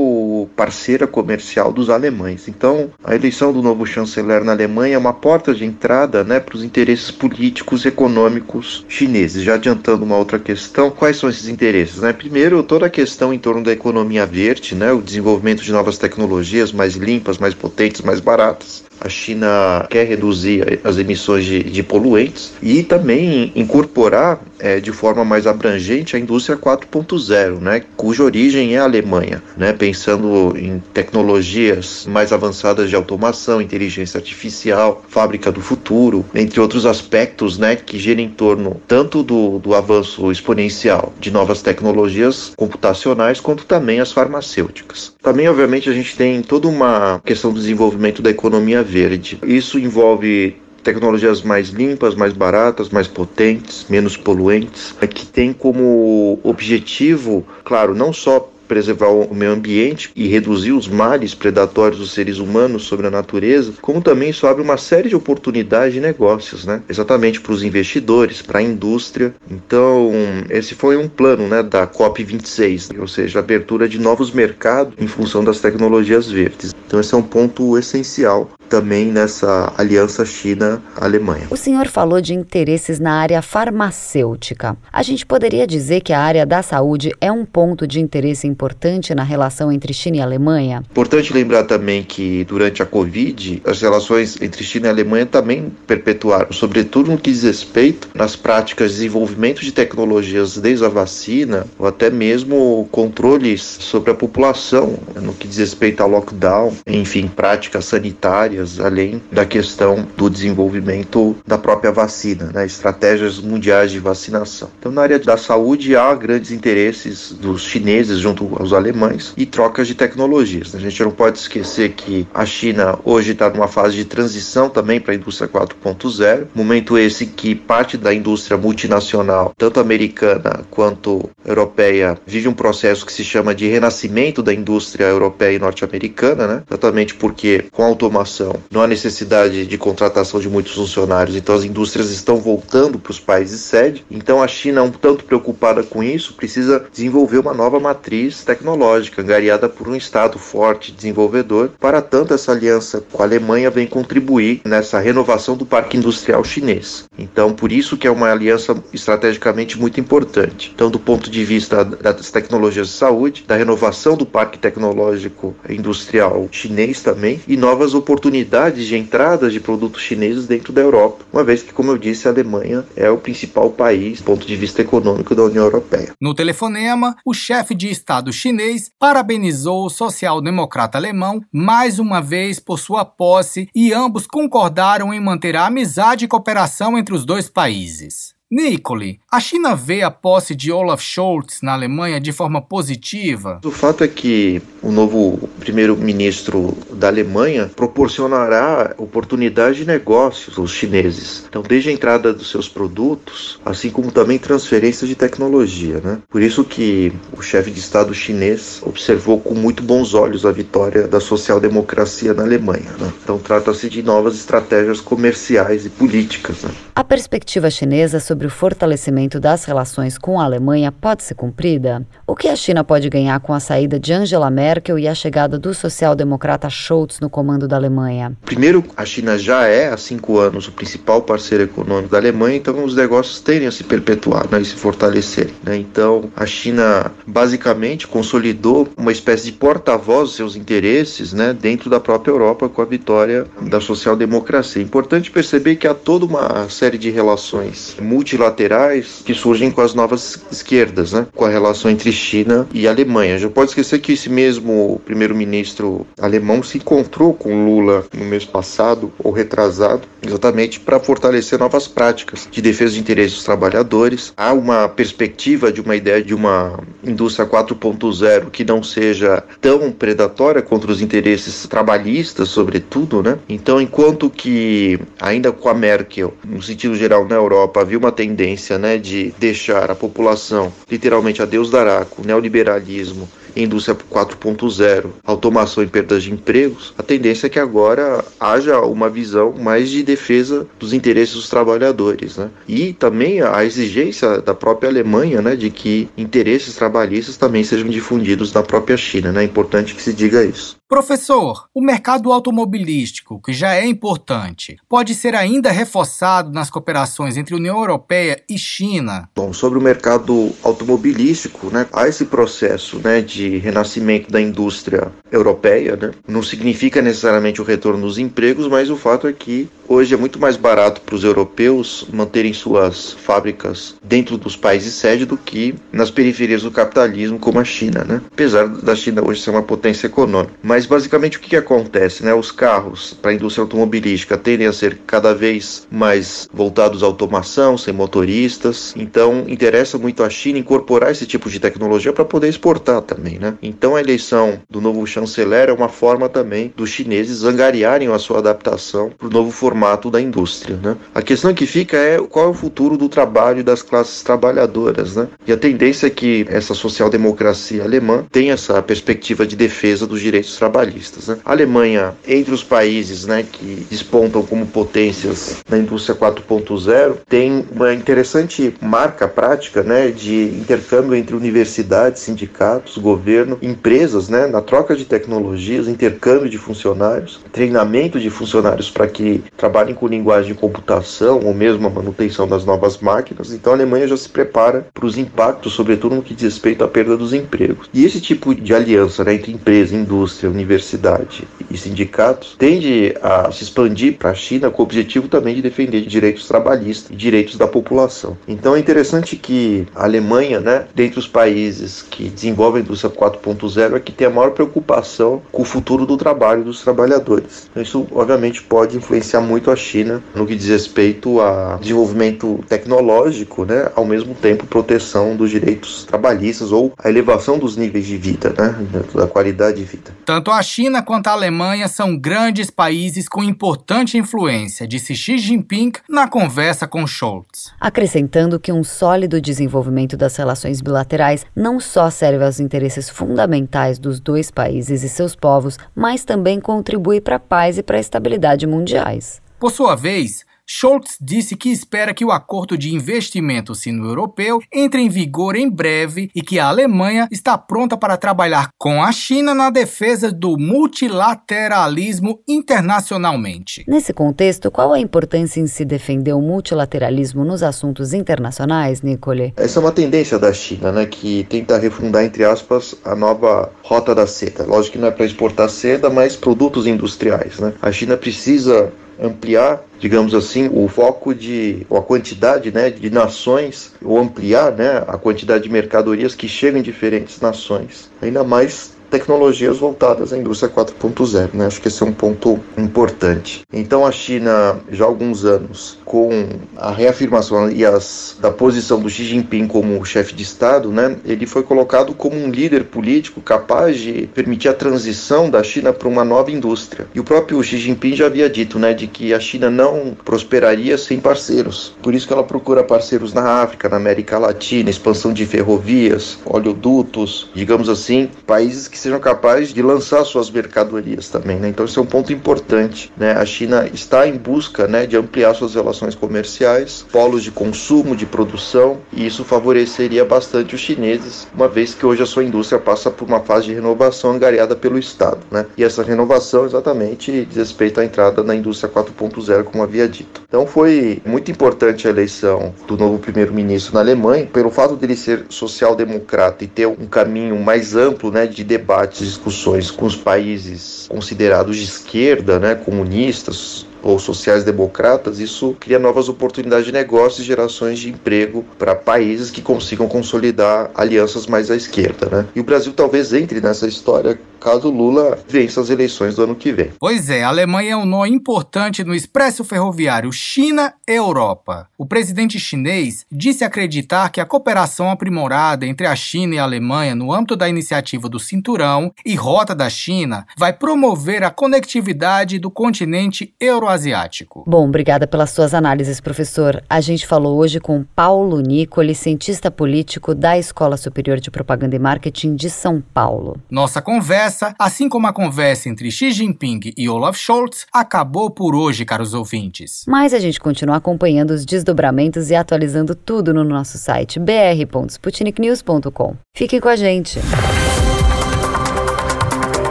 Speaker 7: parceira comercial dos alemães. Então, a eleição do novo chanceler na Alemanha é uma porta de entrada né, para os interesses políticos e econômicos chineses. Já adiantando uma outra questão, quais são esses interesses? Né? Primeiro, toda a questão em torno da economia verde, né, o desenvolvimento de novas tecnologias mais limpas, mais potentes, mais baratas A China quer reduzir as emissões de, de poluentes e também incorporar é, de forma mais abrangente a indústria 4.0, né, cuja origem é a Alemanha, né, pensando em tecnologias mais avançadas de automação, inteligência artificial, fábrica do futuro, entre outros aspectos né, que giram em torno tanto do, do avanço exponencial de novas tecnologias computacionais quanto também as farmacêuticas. Também, obviamente, a gente tem toda uma questão do desenvolvimento da economia verde. Isso envolve tecnologias mais limpas, mais baratas, mais potentes, menos poluentes, que tem como objetivo, claro, não só preservar o meio ambiente e reduzir os males predatórios dos seres humanos sobre a natureza, como também isso abre uma série de oportunidades de negócios, né? Exatamente para os investidores, para a indústria. Então, esse foi um plano, né, da COP 26, ou seja, a abertura de novos mercados em função das tecnologias verdes. Então, esse é um ponto essencial também nessa aliança China-Alemanha.
Speaker 3: O senhor falou de interesses na área farmacêutica. A gente poderia dizer que a área da saúde é um ponto de interesse importante na relação entre China e Alemanha?
Speaker 7: Importante lembrar também que durante a Covid, as relações entre China e Alemanha também perpetuaram, sobretudo no que diz respeito nas práticas de desenvolvimento de tecnologias desde a vacina ou até mesmo controles sobre a população, no que diz respeito ao lockdown, enfim, práticas sanitárias além da questão do desenvolvimento da própria vacina, né, estratégias mundiais de vacinação. Então, na área da saúde, há grandes interesses dos chineses junto aos alemães e trocas de tecnologias. A gente não pode esquecer que a China hoje está numa fase de transição também para a indústria 4.0, momento esse que parte da indústria multinacional, tanto americana quanto europeia, vive um processo que se chama de renascimento da indústria europeia e norte-americana, né? exatamente porque com a automação não há necessidade de contratação de muitos funcionários, então as indústrias estão voltando para os países sede. Então a China, um tanto preocupada com isso, precisa desenvolver uma nova matriz tecnológica, angariada por um Estado forte, desenvolvedor. Para tanto, essa aliança com a Alemanha vem contribuir nessa renovação do parque industrial chinês. Então, por isso que é uma aliança estrategicamente muito importante. Então, do ponto de vista das tecnologias de saúde, da renovação do parque tecnológico industrial chinês também e novas oportunidades oportunidades de entrada de produtos chineses dentro da Europa, uma vez que, como eu disse, a Alemanha é o principal país do ponto de vista econômico da União Europeia.
Speaker 2: No telefonema, o chefe de Estado chinês parabenizou o social-democrata alemão mais uma vez por sua posse e ambos concordaram em manter a amizade e cooperação entre os dois países. Nicole, a China vê a posse de Olaf Scholz na Alemanha de forma positiva?
Speaker 7: O fato é que o novo primeiro-ministro da Alemanha proporcionará oportunidade de negócios aos chineses. Então, desde a entrada dos seus produtos, assim como também transferência de tecnologia. Né? Por isso que o chefe de Estado chinês observou com muito bons olhos a vitória da social-democracia na Alemanha. Né? Então, trata-se de novas estratégias comerciais e políticas. Né?
Speaker 3: A perspectiva chinesa sobre sobre o fortalecimento das relações com a Alemanha pode ser cumprida? O que a China pode ganhar com a saída de Angela Merkel e a chegada do social-democrata Scholz no comando da Alemanha?
Speaker 7: Primeiro, a China já é há cinco anos o principal parceiro econômico da Alemanha, então os negócios tendem a se perpetuar né, e se fortalecer. Né? Então, a China basicamente consolidou uma espécie de porta-voz dos seus interesses né, dentro da própria Europa com a vitória da social-democracia. É importante perceber que há toda uma série de relações multi multilaterais que surgem com as novas esquerdas, né? com a relação entre China e Alemanha. Já pode esquecer que esse mesmo primeiro-ministro alemão se encontrou com Lula no mês passado ou retrasado, exatamente para fortalecer novas práticas de defesa de interesses dos trabalhadores. Há uma perspectiva de uma ideia de uma indústria 4.0 que não seja tão predatória contra os interesses trabalhistas, sobretudo, né? Então, enquanto que ainda com a Merkel, no sentido geral na Europa, havia uma tendência né, de deixar a população literalmente a Deus dará, com neoliberalismo indústria 4.0, automação e perdas de empregos, a tendência é que agora haja uma visão mais de defesa dos interesses dos trabalhadores, né? E também a exigência da própria Alemanha, né, de que interesses trabalhistas também sejam difundidos na própria China, né? É importante que se diga isso.
Speaker 2: Professor, o mercado automobilístico, que já é importante, pode ser ainda reforçado nas cooperações entre União Europeia e China?
Speaker 7: Bom, sobre o mercado automobilístico, né, há esse processo né, de renascimento da indústria europeia. Né? Não significa necessariamente o retorno dos empregos, mas o fato é que hoje é muito mais barato para os europeus manterem suas fábricas dentro dos países sede do que nas periferias do capitalismo, como a China. Né? Apesar da China hoje ser uma potência econômica. Mas mas basicamente o que, que acontece? Né? Os carros para a indústria automobilística tendem a ser cada vez mais voltados à automação, sem motoristas. Então interessa muito a China incorporar esse tipo de tecnologia para poder exportar também. Né? Então a eleição do novo chanceler é uma forma também dos chineses angariarem a sua adaptação para o novo formato da indústria. Né? A questão que fica é qual é o futuro do trabalho das classes trabalhadoras. Né? E a tendência é que essa social-democracia alemã tenha essa perspectiva de defesa dos direitos trabalhadores trabalhistas. Né? A Alemanha, entre os países né, que despontam como potências na indústria 4.0, tem uma interessante marca prática né, de intercâmbio entre universidades, sindicatos, governo, empresas, né, na troca de tecnologias, intercâmbio de funcionários, treinamento de funcionários para que trabalhem com linguagem de computação ou mesmo a manutenção das novas máquinas. Então a Alemanha já se prepara para os impactos, sobretudo no que diz respeito à perda dos empregos. E esse tipo de aliança né, entre empresa, indústria, universidade e sindicatos tende a se expandir para a China com o objetivo também de defender direitos trabalhistas e direitos da população. Então é interessante que a Alemanha, né, dentre os países que desenvolvem a indústria 4.0, é que tem a maior preocupação com o futuro do trabalho dos trabalhadores. Então, isso, obviamente, pode influenciar muito a China no que diz respeito a desenvolvimento tecnológico, né, ao mesmo tempo proteção dos direitos trabalhistas ou a elevação dos níveis de vida, né, da qualidade de vida.
Speaker 2: Tanto a China quanto a Alemanha são grandes países com importante influência, disse Xi Jinping na conversa com Scholz.
Speaker 3: Acrescentando que um sólido desenvolvimento das relações bilaterais não só serve aos interesses fundamentais dos dois países e seus povos, mas também contribui para a paz e para a estabilidade mundiais.
Speaker 2: Por sua vez, Scholz disse que espera que o acordo de investimento sino-europeu entre em vigor em breve e que a Alemanha está pronta para trabalhar com a China na defesa do multilateralismo internacionalmente.
Speaker 3: Nesse contexto, qual a importância em se defender o multilateralismo nos assuntos internacionais, Nicole?
Speaker 7: Essa é uma tendência da China, né, que tenta refundar, entre aspas, a nova rota da seda. Lógico que não é para exportar seda, mas produtos industriais. Né? A China precisa ampliar, digamos assim, o foco de, ou a quantidade né, de nações, ou ampliar né, a quantidade de mercadorias que chegam em diferentes nações. Ainda mais tecnologias voltadas à indústria 4.0. Né? Acho que esse é um ponto importante. Então a China, já há alguns anos, com a reafirmação e as, da posição do Xi Jinping como chefe de Estado, né, ele foi colocado como um líder político capaz de permitir a transição da China para uma nova indústria. E o próprio Xi Jinping já havia dito né, de que a China não prosperaria sem parceiros. Por isso que ela procura parceiros na África, na América Latina, expansão de ferrovias, oleodutos, digamos assim, países que sejam capazes de lançar suas mercadorias também. Né? Então, isso é um ponto importante. Né? A China está em busca né, de ampliar suas relações comerciais, polos de consumo, de produção, e isso favoreceria bastante os chineses, uma vez que hoje a sua indústria passa por uma fase de renovação angariada pelo Estado. Né? E essa renovação, exatamente, diz respeito à entrada na indústria 4.0, como havia dito. Então, foi muito importante a eleição do novo primeiro-ministro na Alemanha, pelo fato dele ser social-democrata e ter um caminho mais amplo né, de debate debates, discussões com os países considerados de esquerda, né, comunistas, ou sociais-democratas, isso cria novas oportunidades de negócio e gerações de emprego para países que consigam consolidar alianças mais à esquerda. Né? E o Brasil talvez entre nessa história caso Lula vença as eleições do ano que vem.
Speaker 2: Pois é, a Alemanha é um nó importante no expresso ferroviário China-Europa. O presidente chinês disse acreditar que a cooperação aprimorada entre a China e a Alemanha no âmbito da iniciativa do Cinturão e Rota da China vai promover a conectividade do continente euro asiático.
Speaker 3: Bom, obrigada pelas suas análises, professor. A gente falou hoje com Paulo Nicoli, cientista político da Escola Superior de Propaganda e Marketing de São Paulo.
Speaker 2: Nossa conversa, assim como a conversa entre Xi Jinping e Olaf Scholz, acabou por hoje, caros ouvintes.
Speaker 3: Mas a gente continua acompanhando os desdobramentos e atualizando tudo no nosso site br.sputniknews.com. Fiquem com a gente.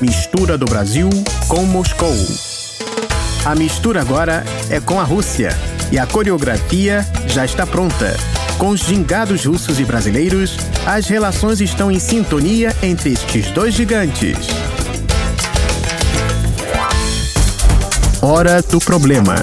Speaker 1: Mistura do Brasil com Moscou. A mistura agora é com a Rússia e a coreografia já está pronta. Com os gingados russos e brasileiros, as relações estão em sintonia entre estes dois gigantes. Hora do Problema.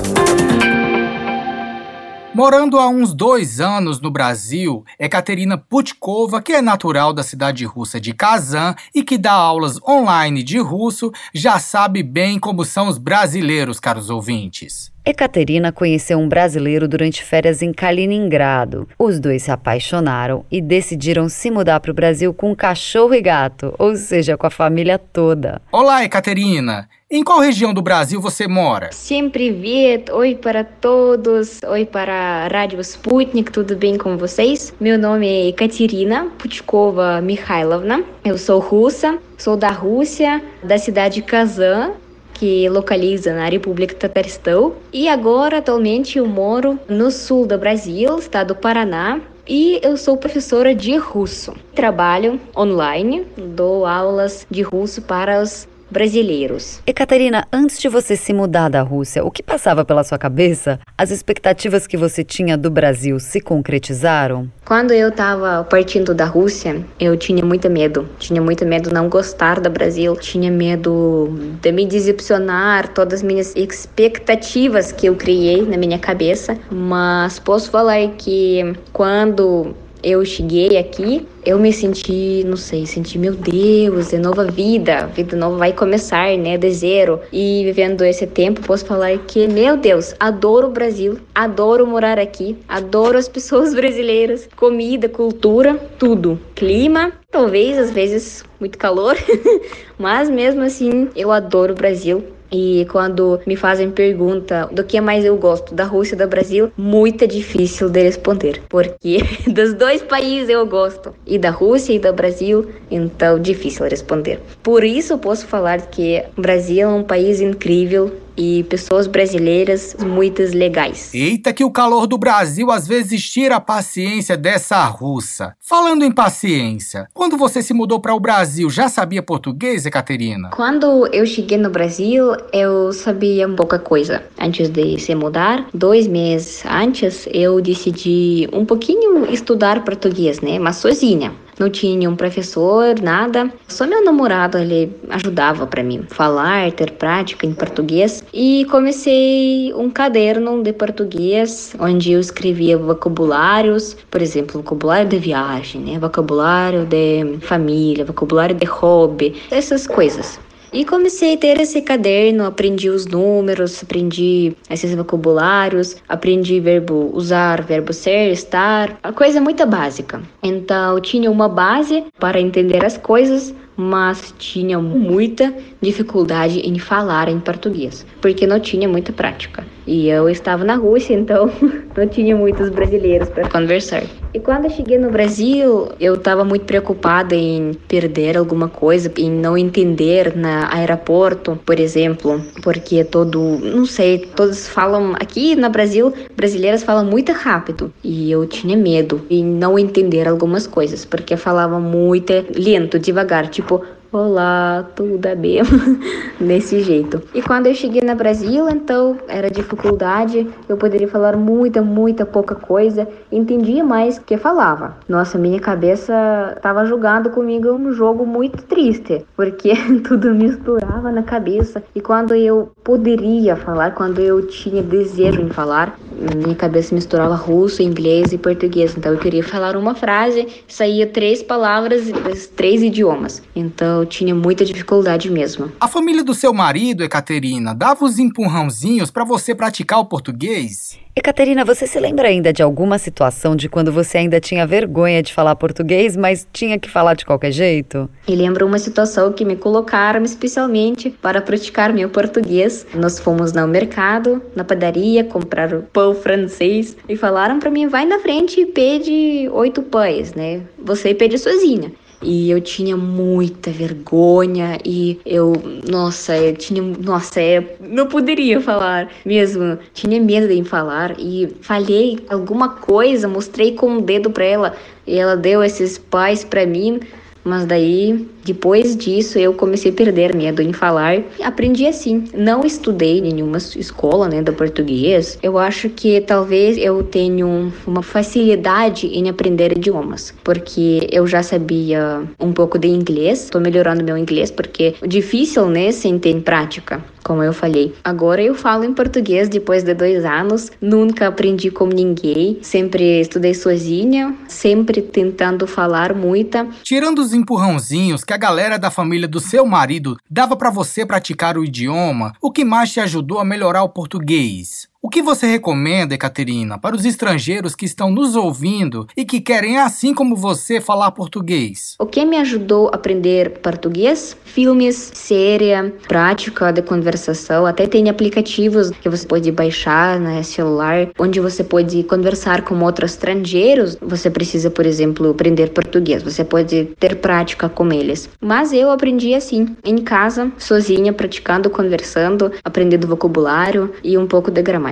Speaker 2: Morando há uns dois anos no Brasil, Ekaterina Putkova, que é natural da cidade russa de Kazan e que dá aulas online de russo, já sabe bem como são os brasileiros, caros ouvintes.
Speaker 3: Ekaterina conheceu um brasileiro durante férias em Kaliningrado. Os dois se apaixonaram e decidiram se mudar para o Brasil com cachorro e gato, ou seja, com a família toda.
Speaker 2: Olá, Ekaterina! Em qual região do Brasil você mora?
Speaker 8: Всем привет! Oi para todos! Oi para a Rádio Sputnik, tudo bem com vocês? Meu nome é Ekaterina Putkova Mikhailovna. Eu sou russa, sou da Rússia, da cidade de Kazan, que localiza na República Tataristão. E agora, atualmente, eu moro no sul do Brasil, estado do Paraná, e eu sou professora de russo. Trabalho online, dou aulas de russo para os brasileiros.
Speaker 3: Ekaterina, antes de você se mudar da Rússia, o que passava pela sua cabeça? As expectativas que você tinha do Brasil se concretizaram?
Speaker 8: Quando eu estava partindo da Rússia, eu tinha muito medo. Tinha muito medo de não gostar do Brasil, tinha medo de me decepcionar, todas as minhas expectativas que eu criei na minha cabeça. Mas posso falar que quando eu cheguei aqui, eu me senti, não sei, senti, meu Deus, é nova vida, vida nova vai começar, né, de zero. E vivendo esse tempo, posso falar que, meu Deus, adoro o Brasil, adoro morar aqui, adoro as pessoas brasileiras, comida, cultura, tudo. Clima, talvez às vezes muito calor, mas mesmo assim, eu adoro o Brasil. E quando me fazem pergunta do que mais eu gosto, da Rússia ou do Brasil, muito difícil de responder, porque dos dois países eu gosto, e da Rússia e do Brasil, então difícil responder. Por isso posso falar que o Brasil é um país incrível, e pessoas brasileiras muitas legais.
Speaker 2: Eita, que o calor do Brasil às vezes tira a paciência dessa russa. Falando em paciência, quando você se mudou para o Brasil, já sabia português, Ekaterina?
Speaker 8: Quando eu cheguei no Brasil, eu sabia pouca coisa. Antes de se mudar, dois meses antes, eu decidi um pouquinho estudar português, né? Mas sozinha não tinha nenhum professor, nada. Só meu namorado ele ajudava para mim falar, ter prática em português e comecei um caderno de português onde eu escrevia vocabulários, por exemplo, vocabulário de viagem, né? Vocabulário de família, vocabulário de hobby, essas coisas. E comecei a ter esse caderno, aprendi os números, aprendi esses vocabulários, aprendi verbo usar, verbo ser, estar, a coisa muito básica. Então, tinha uma base para entender as coisas, mas tinha muita dificuldade em falar em português, porque não tinha muita prática. E eu estava na Rússia, então não tinha muitos brasileiros para conversar. E quando eu cheguei no Brasil, eu estava muito preocupada em perder alguma coisa, em não entender na aeroporto, por exemplo, porque todo, não sei, todos falam aqui no Brasil, brasileiras falam muito rápido, e eu tinha medo em não entender algumas coisas, porque falavam muito lento, devagar, tipo Olá, tudo é bem? Desse jeito. E quando eu cheguei no Brasil, então era dificuldade. Eu poderia falar muita, muita pouca coisa. Entendia mais que falava. Nossa, minha cabeça estava jogando comigo um jogo muito triste, porque tudo misturava na cabeça. E quando eu poderia falar, quando eu tinha desejo em falar, minha cabeça misturava russo, inglês e português. Então eu queria falar uma frase, saía três palavras dos três idiomas. Então eu tinha muita dificuldade mesmo.
Speaker 2: A família do seu marido, Ekaterina, dava os empurrãozinhos para você praticar o português?
Speaker 3: Ekaterina, você se lembra ainda de alguma situação de quando você ainda tinha vergonha de falar português, mas tinha que falar de qualquer jeito?
Speaker 8: Eu lembro uma situação que me colocaram especialmente para praticar meu português. Nós fomos no mercado, na padaria, comprar pão francês e falaram para mim: vai na frente e pede oito pães, né? Você pede sozinha. E eu tinha muita vergonha e eu, nossa, eu tinha, nossa, eu não poderia falar mesmo. Tinha medo de falar e falhei alguma coisa, mostrei com o um dedo para ela e ela deu esses pais para mim. Mas daí, depois disso, eu comecei a perder medo em falar. Aprendi assim. Não estudei em nenhuma escola, né, do português. Eu acho que talvez eu tenho uma facilidade em aprender idiomas, porque eu já sabia um pouco de inglês. Tô melhorando meu inglês porque é difícil, né, sem ter prática como eu falei. Agora eu falo em português depois de dois anos, nunca aprendi com ninguém, sempre estudei sozinha, sempre tentando falar muita.
Speaker 2: Tirando os empurrãozinhos que a galera da família do seu marido dava para você praticar o idioma, o que mais te ajudou a melhorar o português? O que você recomenda, Ekaterina, para os estrangeiros que estão nos ouvindo e que querem, assim como você, falar português?
Speaker 8: O que me ajudou a aprender português? Filmes, série, prática de conversação. Até tem aplicativos que você pode baixar no né, celular, onde você pode conversar com outros estrangeiros. Você precisa, por exemplo, aprender português. Você pode ter prática com eles. Mas eu aprendi assim, em casa, sozinha, praticando, conversando, aprendendo vocabulário e um pouco de gramática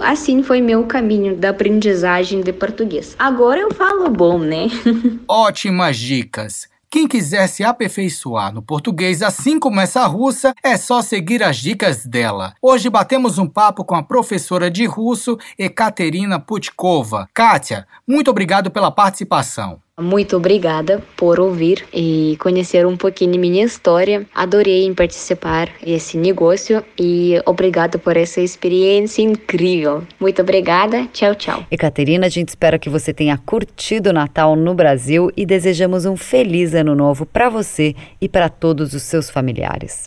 Speaker 8: Assim foi meu caminho da aprendizagem de português. Agora eu falo bom, né?
Speaker 2: Ótimas dicas! Quem quiser se aperfeiçoar no português, assim como essa russa, é só seguir as dicas dela. Hoje batemos um papo com a professora de russo, Ekaterina Putkova. Kátia, muito obrigado pela participação.
Speaker 8: Muito obrigada por ouvir e conhecer um pouquinho minha história. Adorei em participar desse negócio e obrigada por essa experiência incrível. Muito obrigada. Tchau, tchau.
Speaker 3: Ekaterina, a gente espera que você tenha curtido o Natal no Brasil e desejamos um feliz ano novo para você e para todos os seus familiares.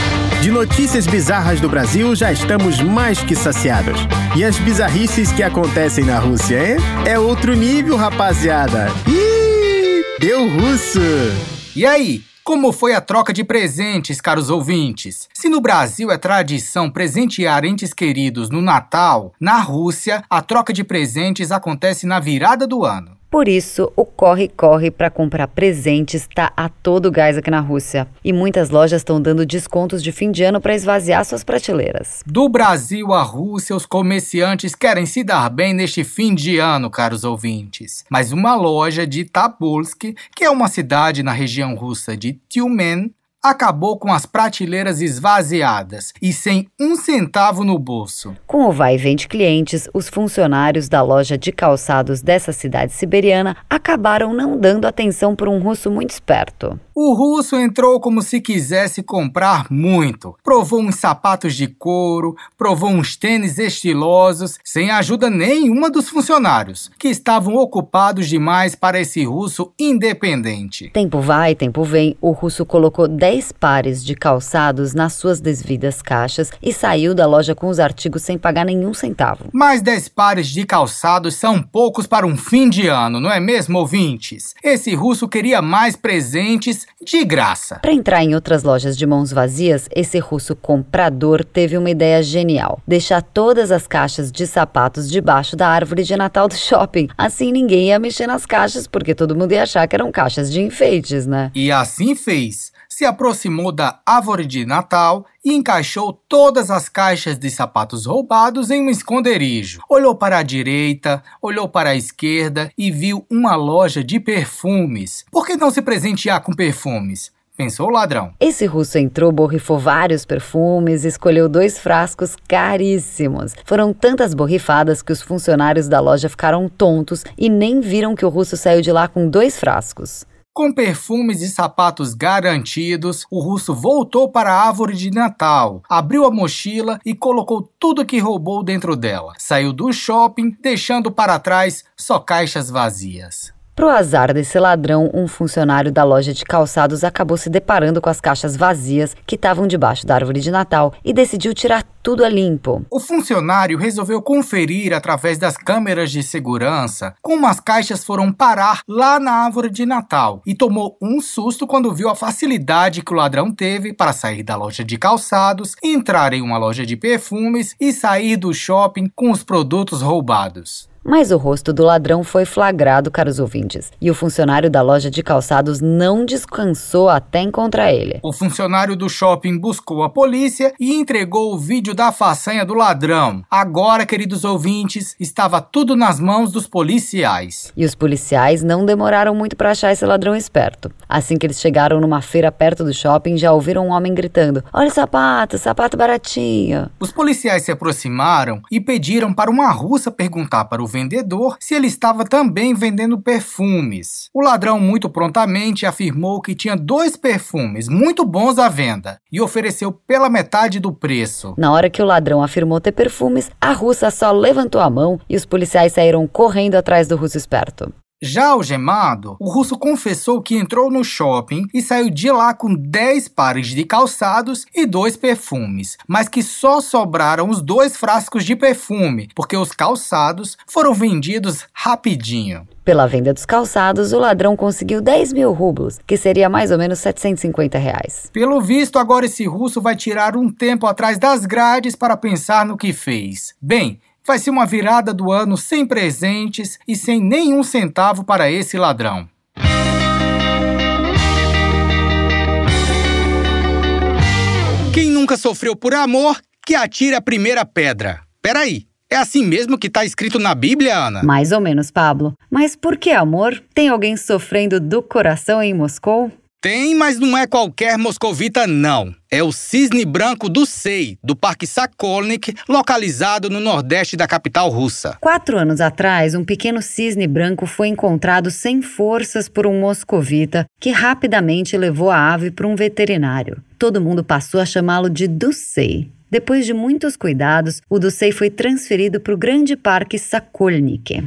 Speaker 1: De notícias bizarras do Brasil já estamos mais que saciados. E as bizarrices que acontecem na Rússia, hein? É outro nível, rapaziada. Ih, deu russo!
Speaker 2: E aí? Como foi a troca de presentes, caros ouvintes? Se no Brasil é tradição presentear entes queridos no Natal, na Rússia a troca de presentes acontece na virada do ano.
Speaker 3: Por isso, o corre-corre para comprar presentes está a todo gás aqui na Rússia. E muitas lojas estão dando descontos de fim de ano para esvaziar suas prateleiras.
Speaker 2: Do Brasil à Rússia, os comerciantes querem se dar bem neste fim de ano, caros ouvintes. Mas uma loja de Tabulsk, que é uma cidade na região russa de Tyumen, acabou com as prateleiras esvaziadas e sem um centavo no bolso.
Speaker 3: Com o vai e vem de clientes, os funcionários da loja de calçados dessa cidade siberiana acabaram não dando atenção para um russo muito esperto.
Speaker 2: O russo entrou como se quisesse comprar muito. Provou uns sapatos de couro, provou uns tênis estilosos, sem ajuda nenhuma dos funcionários, que estavam ocupados demais para esse russo independente.
Speaker 3: Tempo vai, tempo vem, o russo colocou 10 pares de calçados nas suas devidas caixas e saiu da loja com os artigos sem pagar nenhum centavo.
Speaker 2: Mas 10 pares de calçados são poucos para um fim de ano, não é mesmo, ouvintes? Esse russo queria mais presentes de graça.
Speaker 3: Para entrar em outras lojas de mãos vazias, esse russo comprador teve uma ideia genial: deixar todas as caixas de sapatos debaixo da árvore de Natal do shopping. Assim ninguém ia mexer nas caixas, porque todo mundo ia achar que eram caixas de enfeites, né?
Speaker 2: E assim fez se aproximou da árvore de Natal e encaixou todas as caixas de sapatos roubados em um esconderijo. Olhou para a direita, olhou para a esquerda e viu uma loja de perfumes. Por que não se presentear com perfumes? Pensou o ladrão.
Speaker 3: Esse russo entrou, borrifou vários perfumes, escolheu dois frascos caríssimos. Foram tantas borrifadas que os funcionários da loja ficaram tontos e nem viram que o russo saiu de lá com dois frascos.
Speaker 2: Com perfumes e sapatos garantidos, o russo voltou para a árvore de Natal, abriu a mochila e colocou tudo que roubou dentro dela. Saiu do shopping, deixando para trás só caixas vazias.
Speaker 3: Pro azar desse ladrão, um funcionário da loja de calçados acabou se deparando com as caixas vazias que estavam debaixo da árvore de Natal e decidiu tirar tudo é limpo.
Speaker 2: O funcionário resolveu conferir através das câmeras de segurança como as caixas foram parar lá na árvore de Natal e tomou um susto quando viu a facilidade que o ladrão teve para sair da loja de calçados, entrar em uma loja de perfumes e sair do shopping com os produtos roubados.
Speaker 3: Mas o rosto do ladrão foi flagrado, caros ouvintes, e o funcionário da loja de calçados não descansou até encontrar ele.
Speaker 2: O funcionário do shopping buscou a polícia e entregou o vídeo da façanha do ladrão. Agora, queridos ouvintes, estava tudo nas mãos dos policiais.
Speaker 3: E os policiais não demoraram muito para achar esse ladrão esperto. Assim que eles chegaram numa feira perto do shopping, já ouviram um homem gritando: Olha o sapato, sapato baratinho.
Speaker 2: Os policiais se aproximaram e pediram para uma russa perguntar para o vendedor se ele estava também vendendo perfumes. O ladrão muito prontamente afirmou que tinha dois perfumes muito bons à venda e ofereceu pela metade do preço.
Speaker 3: Na hora que o ladrão afirmou ter perfumes, a russa só levantou a mão e os policiais saíram correndo atrás do russo esperto.
Speaker 2: Já algemado, o russo confessou que entrou no shopping e saiu de lá com 10 pares de calçados e dois perfumes, mas que só sobraram os dois frascos de perfume, porque os calçados foram vendidos rapidinho.
Speaker 3: Pela venda dos calçados, o ladrão conseguiu 10 mil rublos, que seria mais ou menos 750 reais.
Speaker 2: Pelo visto, agora esse russo vai tirar um tempo atrás das grades para pensar no que fez. Bem, Vai ser uma virada do ano sem presentes e sem nenhum centavo para esse ladrão. Quem nunca sofreu por amor, que atire a primeira pedra. Peraí, é assim mesmo que está escrito na Bíblia, Ana?
Speaker 3: Mais ou menos, Pablo. Mas por que amor? Tem alguém sofrendo do coração em Moscou?
Speaker 2: Tem, mas não é qualquer moscovita, não. É o cisne branco do SEI, do Parque Sakolnik, localizado no nordeste da capital russa.
Speaker 3: Quatro anos atrás, um pequeno cisne branco foi encontrado sem forças por um moscovita, que rapidamente levou a ave para um veterinário. Todo mundo passou a chamá-lo de Ducei. Depois de muitos cuidados, o Ducei foi transferido para o grande parque Sakolnik.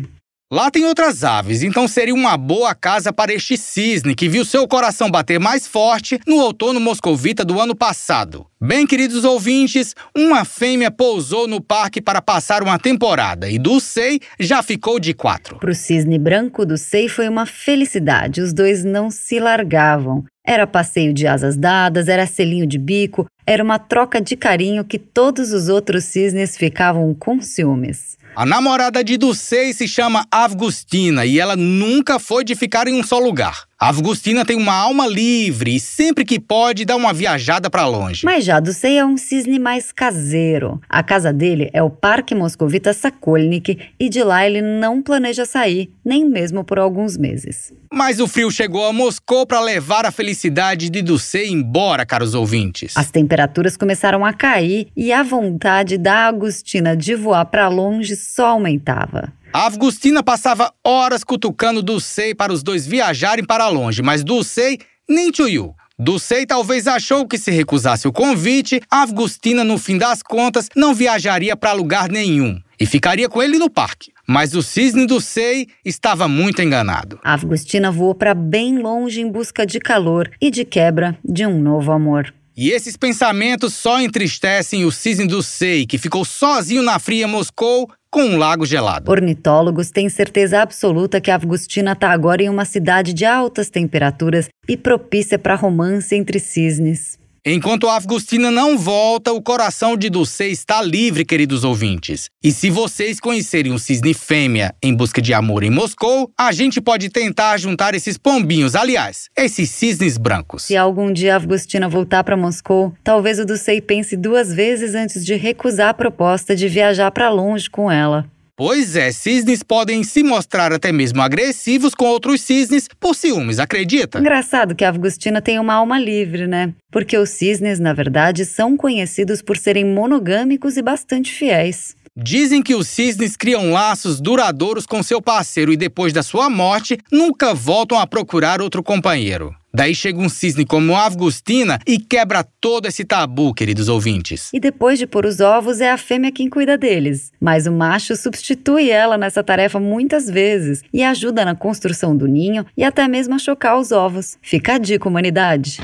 Speaker 2: Lá tem outras aves, então seria uma boa casa para este cisne que viu seu coração bater mais forte no outono moscovita do ano passado. Bem, queridos ouvintes, uma fêmea pousou no parque para passar uma temporada e do Sei já ficou de quatro.
Speaker 3: Para o cisne branco do Sei foi uma felicidade, os dois não se largavam. Era passeio de asas dadas, era selinho de bico, era uma troca de carinho que todos os outros cisnes ficavam com ciúmes.
Speaker 2: A namorada de Ducey se chama Avgustina e ela nunca foi de ficar em um só lugar. A Avgustina tem uma alma livre e sempre que pode dá uma viajada para longe.
Speaker 3: Mas já Ducey é um cisne mais caseiro. A casa dele é o Parque Moscovita Sakolnik e de lá ele não planeja sair, nem mesmo por alguns meses.
Speaker 2: Mas o frio chegou a Moscou para levar a felicidade de Ducey embora, caros ouvintes.
Speaker 3: As temperaturas começaram a cair e a vontade da Agustina de voar para longe só aumentava.
Speaker 2: A Avgustina passava horas cutucando Dulcei para os dois viajarem para longe, mas Dulcei nem tchuiu. Dulcei talvez achou que se recusasse o convite, a Avgustina, no fim das contas, não viajaria para lugar nenhum e ficaria com ele no parque. Mas o cisne do Sei estava muito enganado.
Speaker 3: A Avgustina voou para bem longe em busca de calor e de quebra de um novo amor.
Speaker 2: E esses pensamentos só entristecem o cisne do Sei, que ficou sozinho na fria Moscou com um lago gelado.
Speaker 3: Ornitólogos têm certeza absoluta que a Avgustina está agora em uma cidade de altas temperaturas e propícia para romance entre cisnes.
Speaker 2: Enquanto a Avgustina não volta, o coração de Dulce está livre, queridos ouvintes. E se vocês conhecerem um cisne fêmea em busca de amor em Moscou, a gente pode tentar juntar esses pombinhos, aliás, esses cisnes brancos.
Speaker 3: Se algum dia a Avgustina voltar para Moscou, talvez o Dulce pense duas vezes antes de recusar a proposta de viajar para longe com ela.
Speaker 2: Pois é, cisnes podem se mostrar até mesmo agressivos com outros cisnes por ciúmes, acredita?
Speaker 3: Engraçado que a Avgustina tem uma alma livre, né? Porque os cisnes, na verdade, são conhecidos por serem monogâmicos e bastante fiéis.
Speaker 2: Dizem que os cisnes criam laços duradouros com seu parceiro e depois da sua morte nunca voltam a procurar outro companheiro. Daí chega um cisne como Augustina e quebra todo esse tabu, queridos ouvintes.
Speaker 3: E depois de pôr os ovos, é a fêmea quem cuida deles. Mas o macho substitui ela nessa tarefa muitas vezes e ajuda na construção do ninho e até mesmo a chocar os ovos. Fica a dica, humanidade.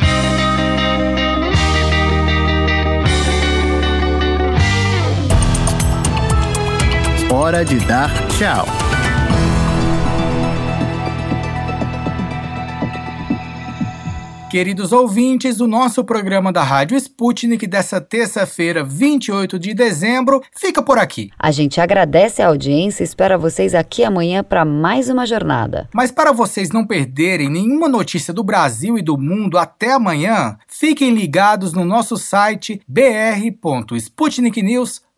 Speaker 1: Hora de dar tchau.
Speaker 2: Queridos ouvintes, o nosso programa da Rádio Sputnik dessa terça-feira, 28 de dezembro, fica por aqui.
Speaker 3: A gente agradece a audiência e espera vocês aqui amanhã para mais uma jornada.
Speaker 2: Mas para vocês não perderem nenhuma notícia do Brasil e do mundo até amanhã, fiquem ligados no nosso site br.sputniknews.com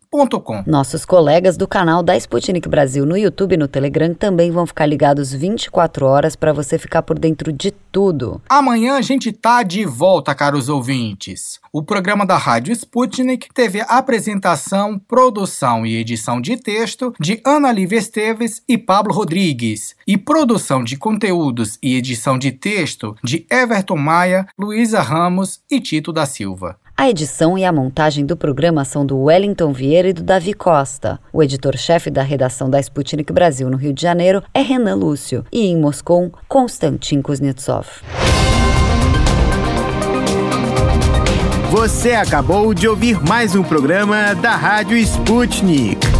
Speaker 3: nossos colegas do canal da Sputnik Brasil no YouTube e no Telegram também vão ficar ligados 24 horas para você ficar por dentro de tudo.
Speaker 2: Amanhã a gente tá de volta, caros ouvintes. O programa da Rádio Sputnik teve apresentação, produção e edição de texto de Ana Lívia Esteves e Pablo Rodrigues, e produção de conteúdos e edição de texto de Everton Maia, Luísa Ramos e Tito da Silva.
Speaker 3: A edição e a montagem do programa são do Wellington Vieira e do Davi Costa. O editor-chefe da redação da Sputnik Brasil no Rio de Janeiro é Renan Lúcio e em Moscou, Konstantin Kuznetsov.
Speaker 1: Você acabou de ouvir mais um programa da Rádio Sputnik.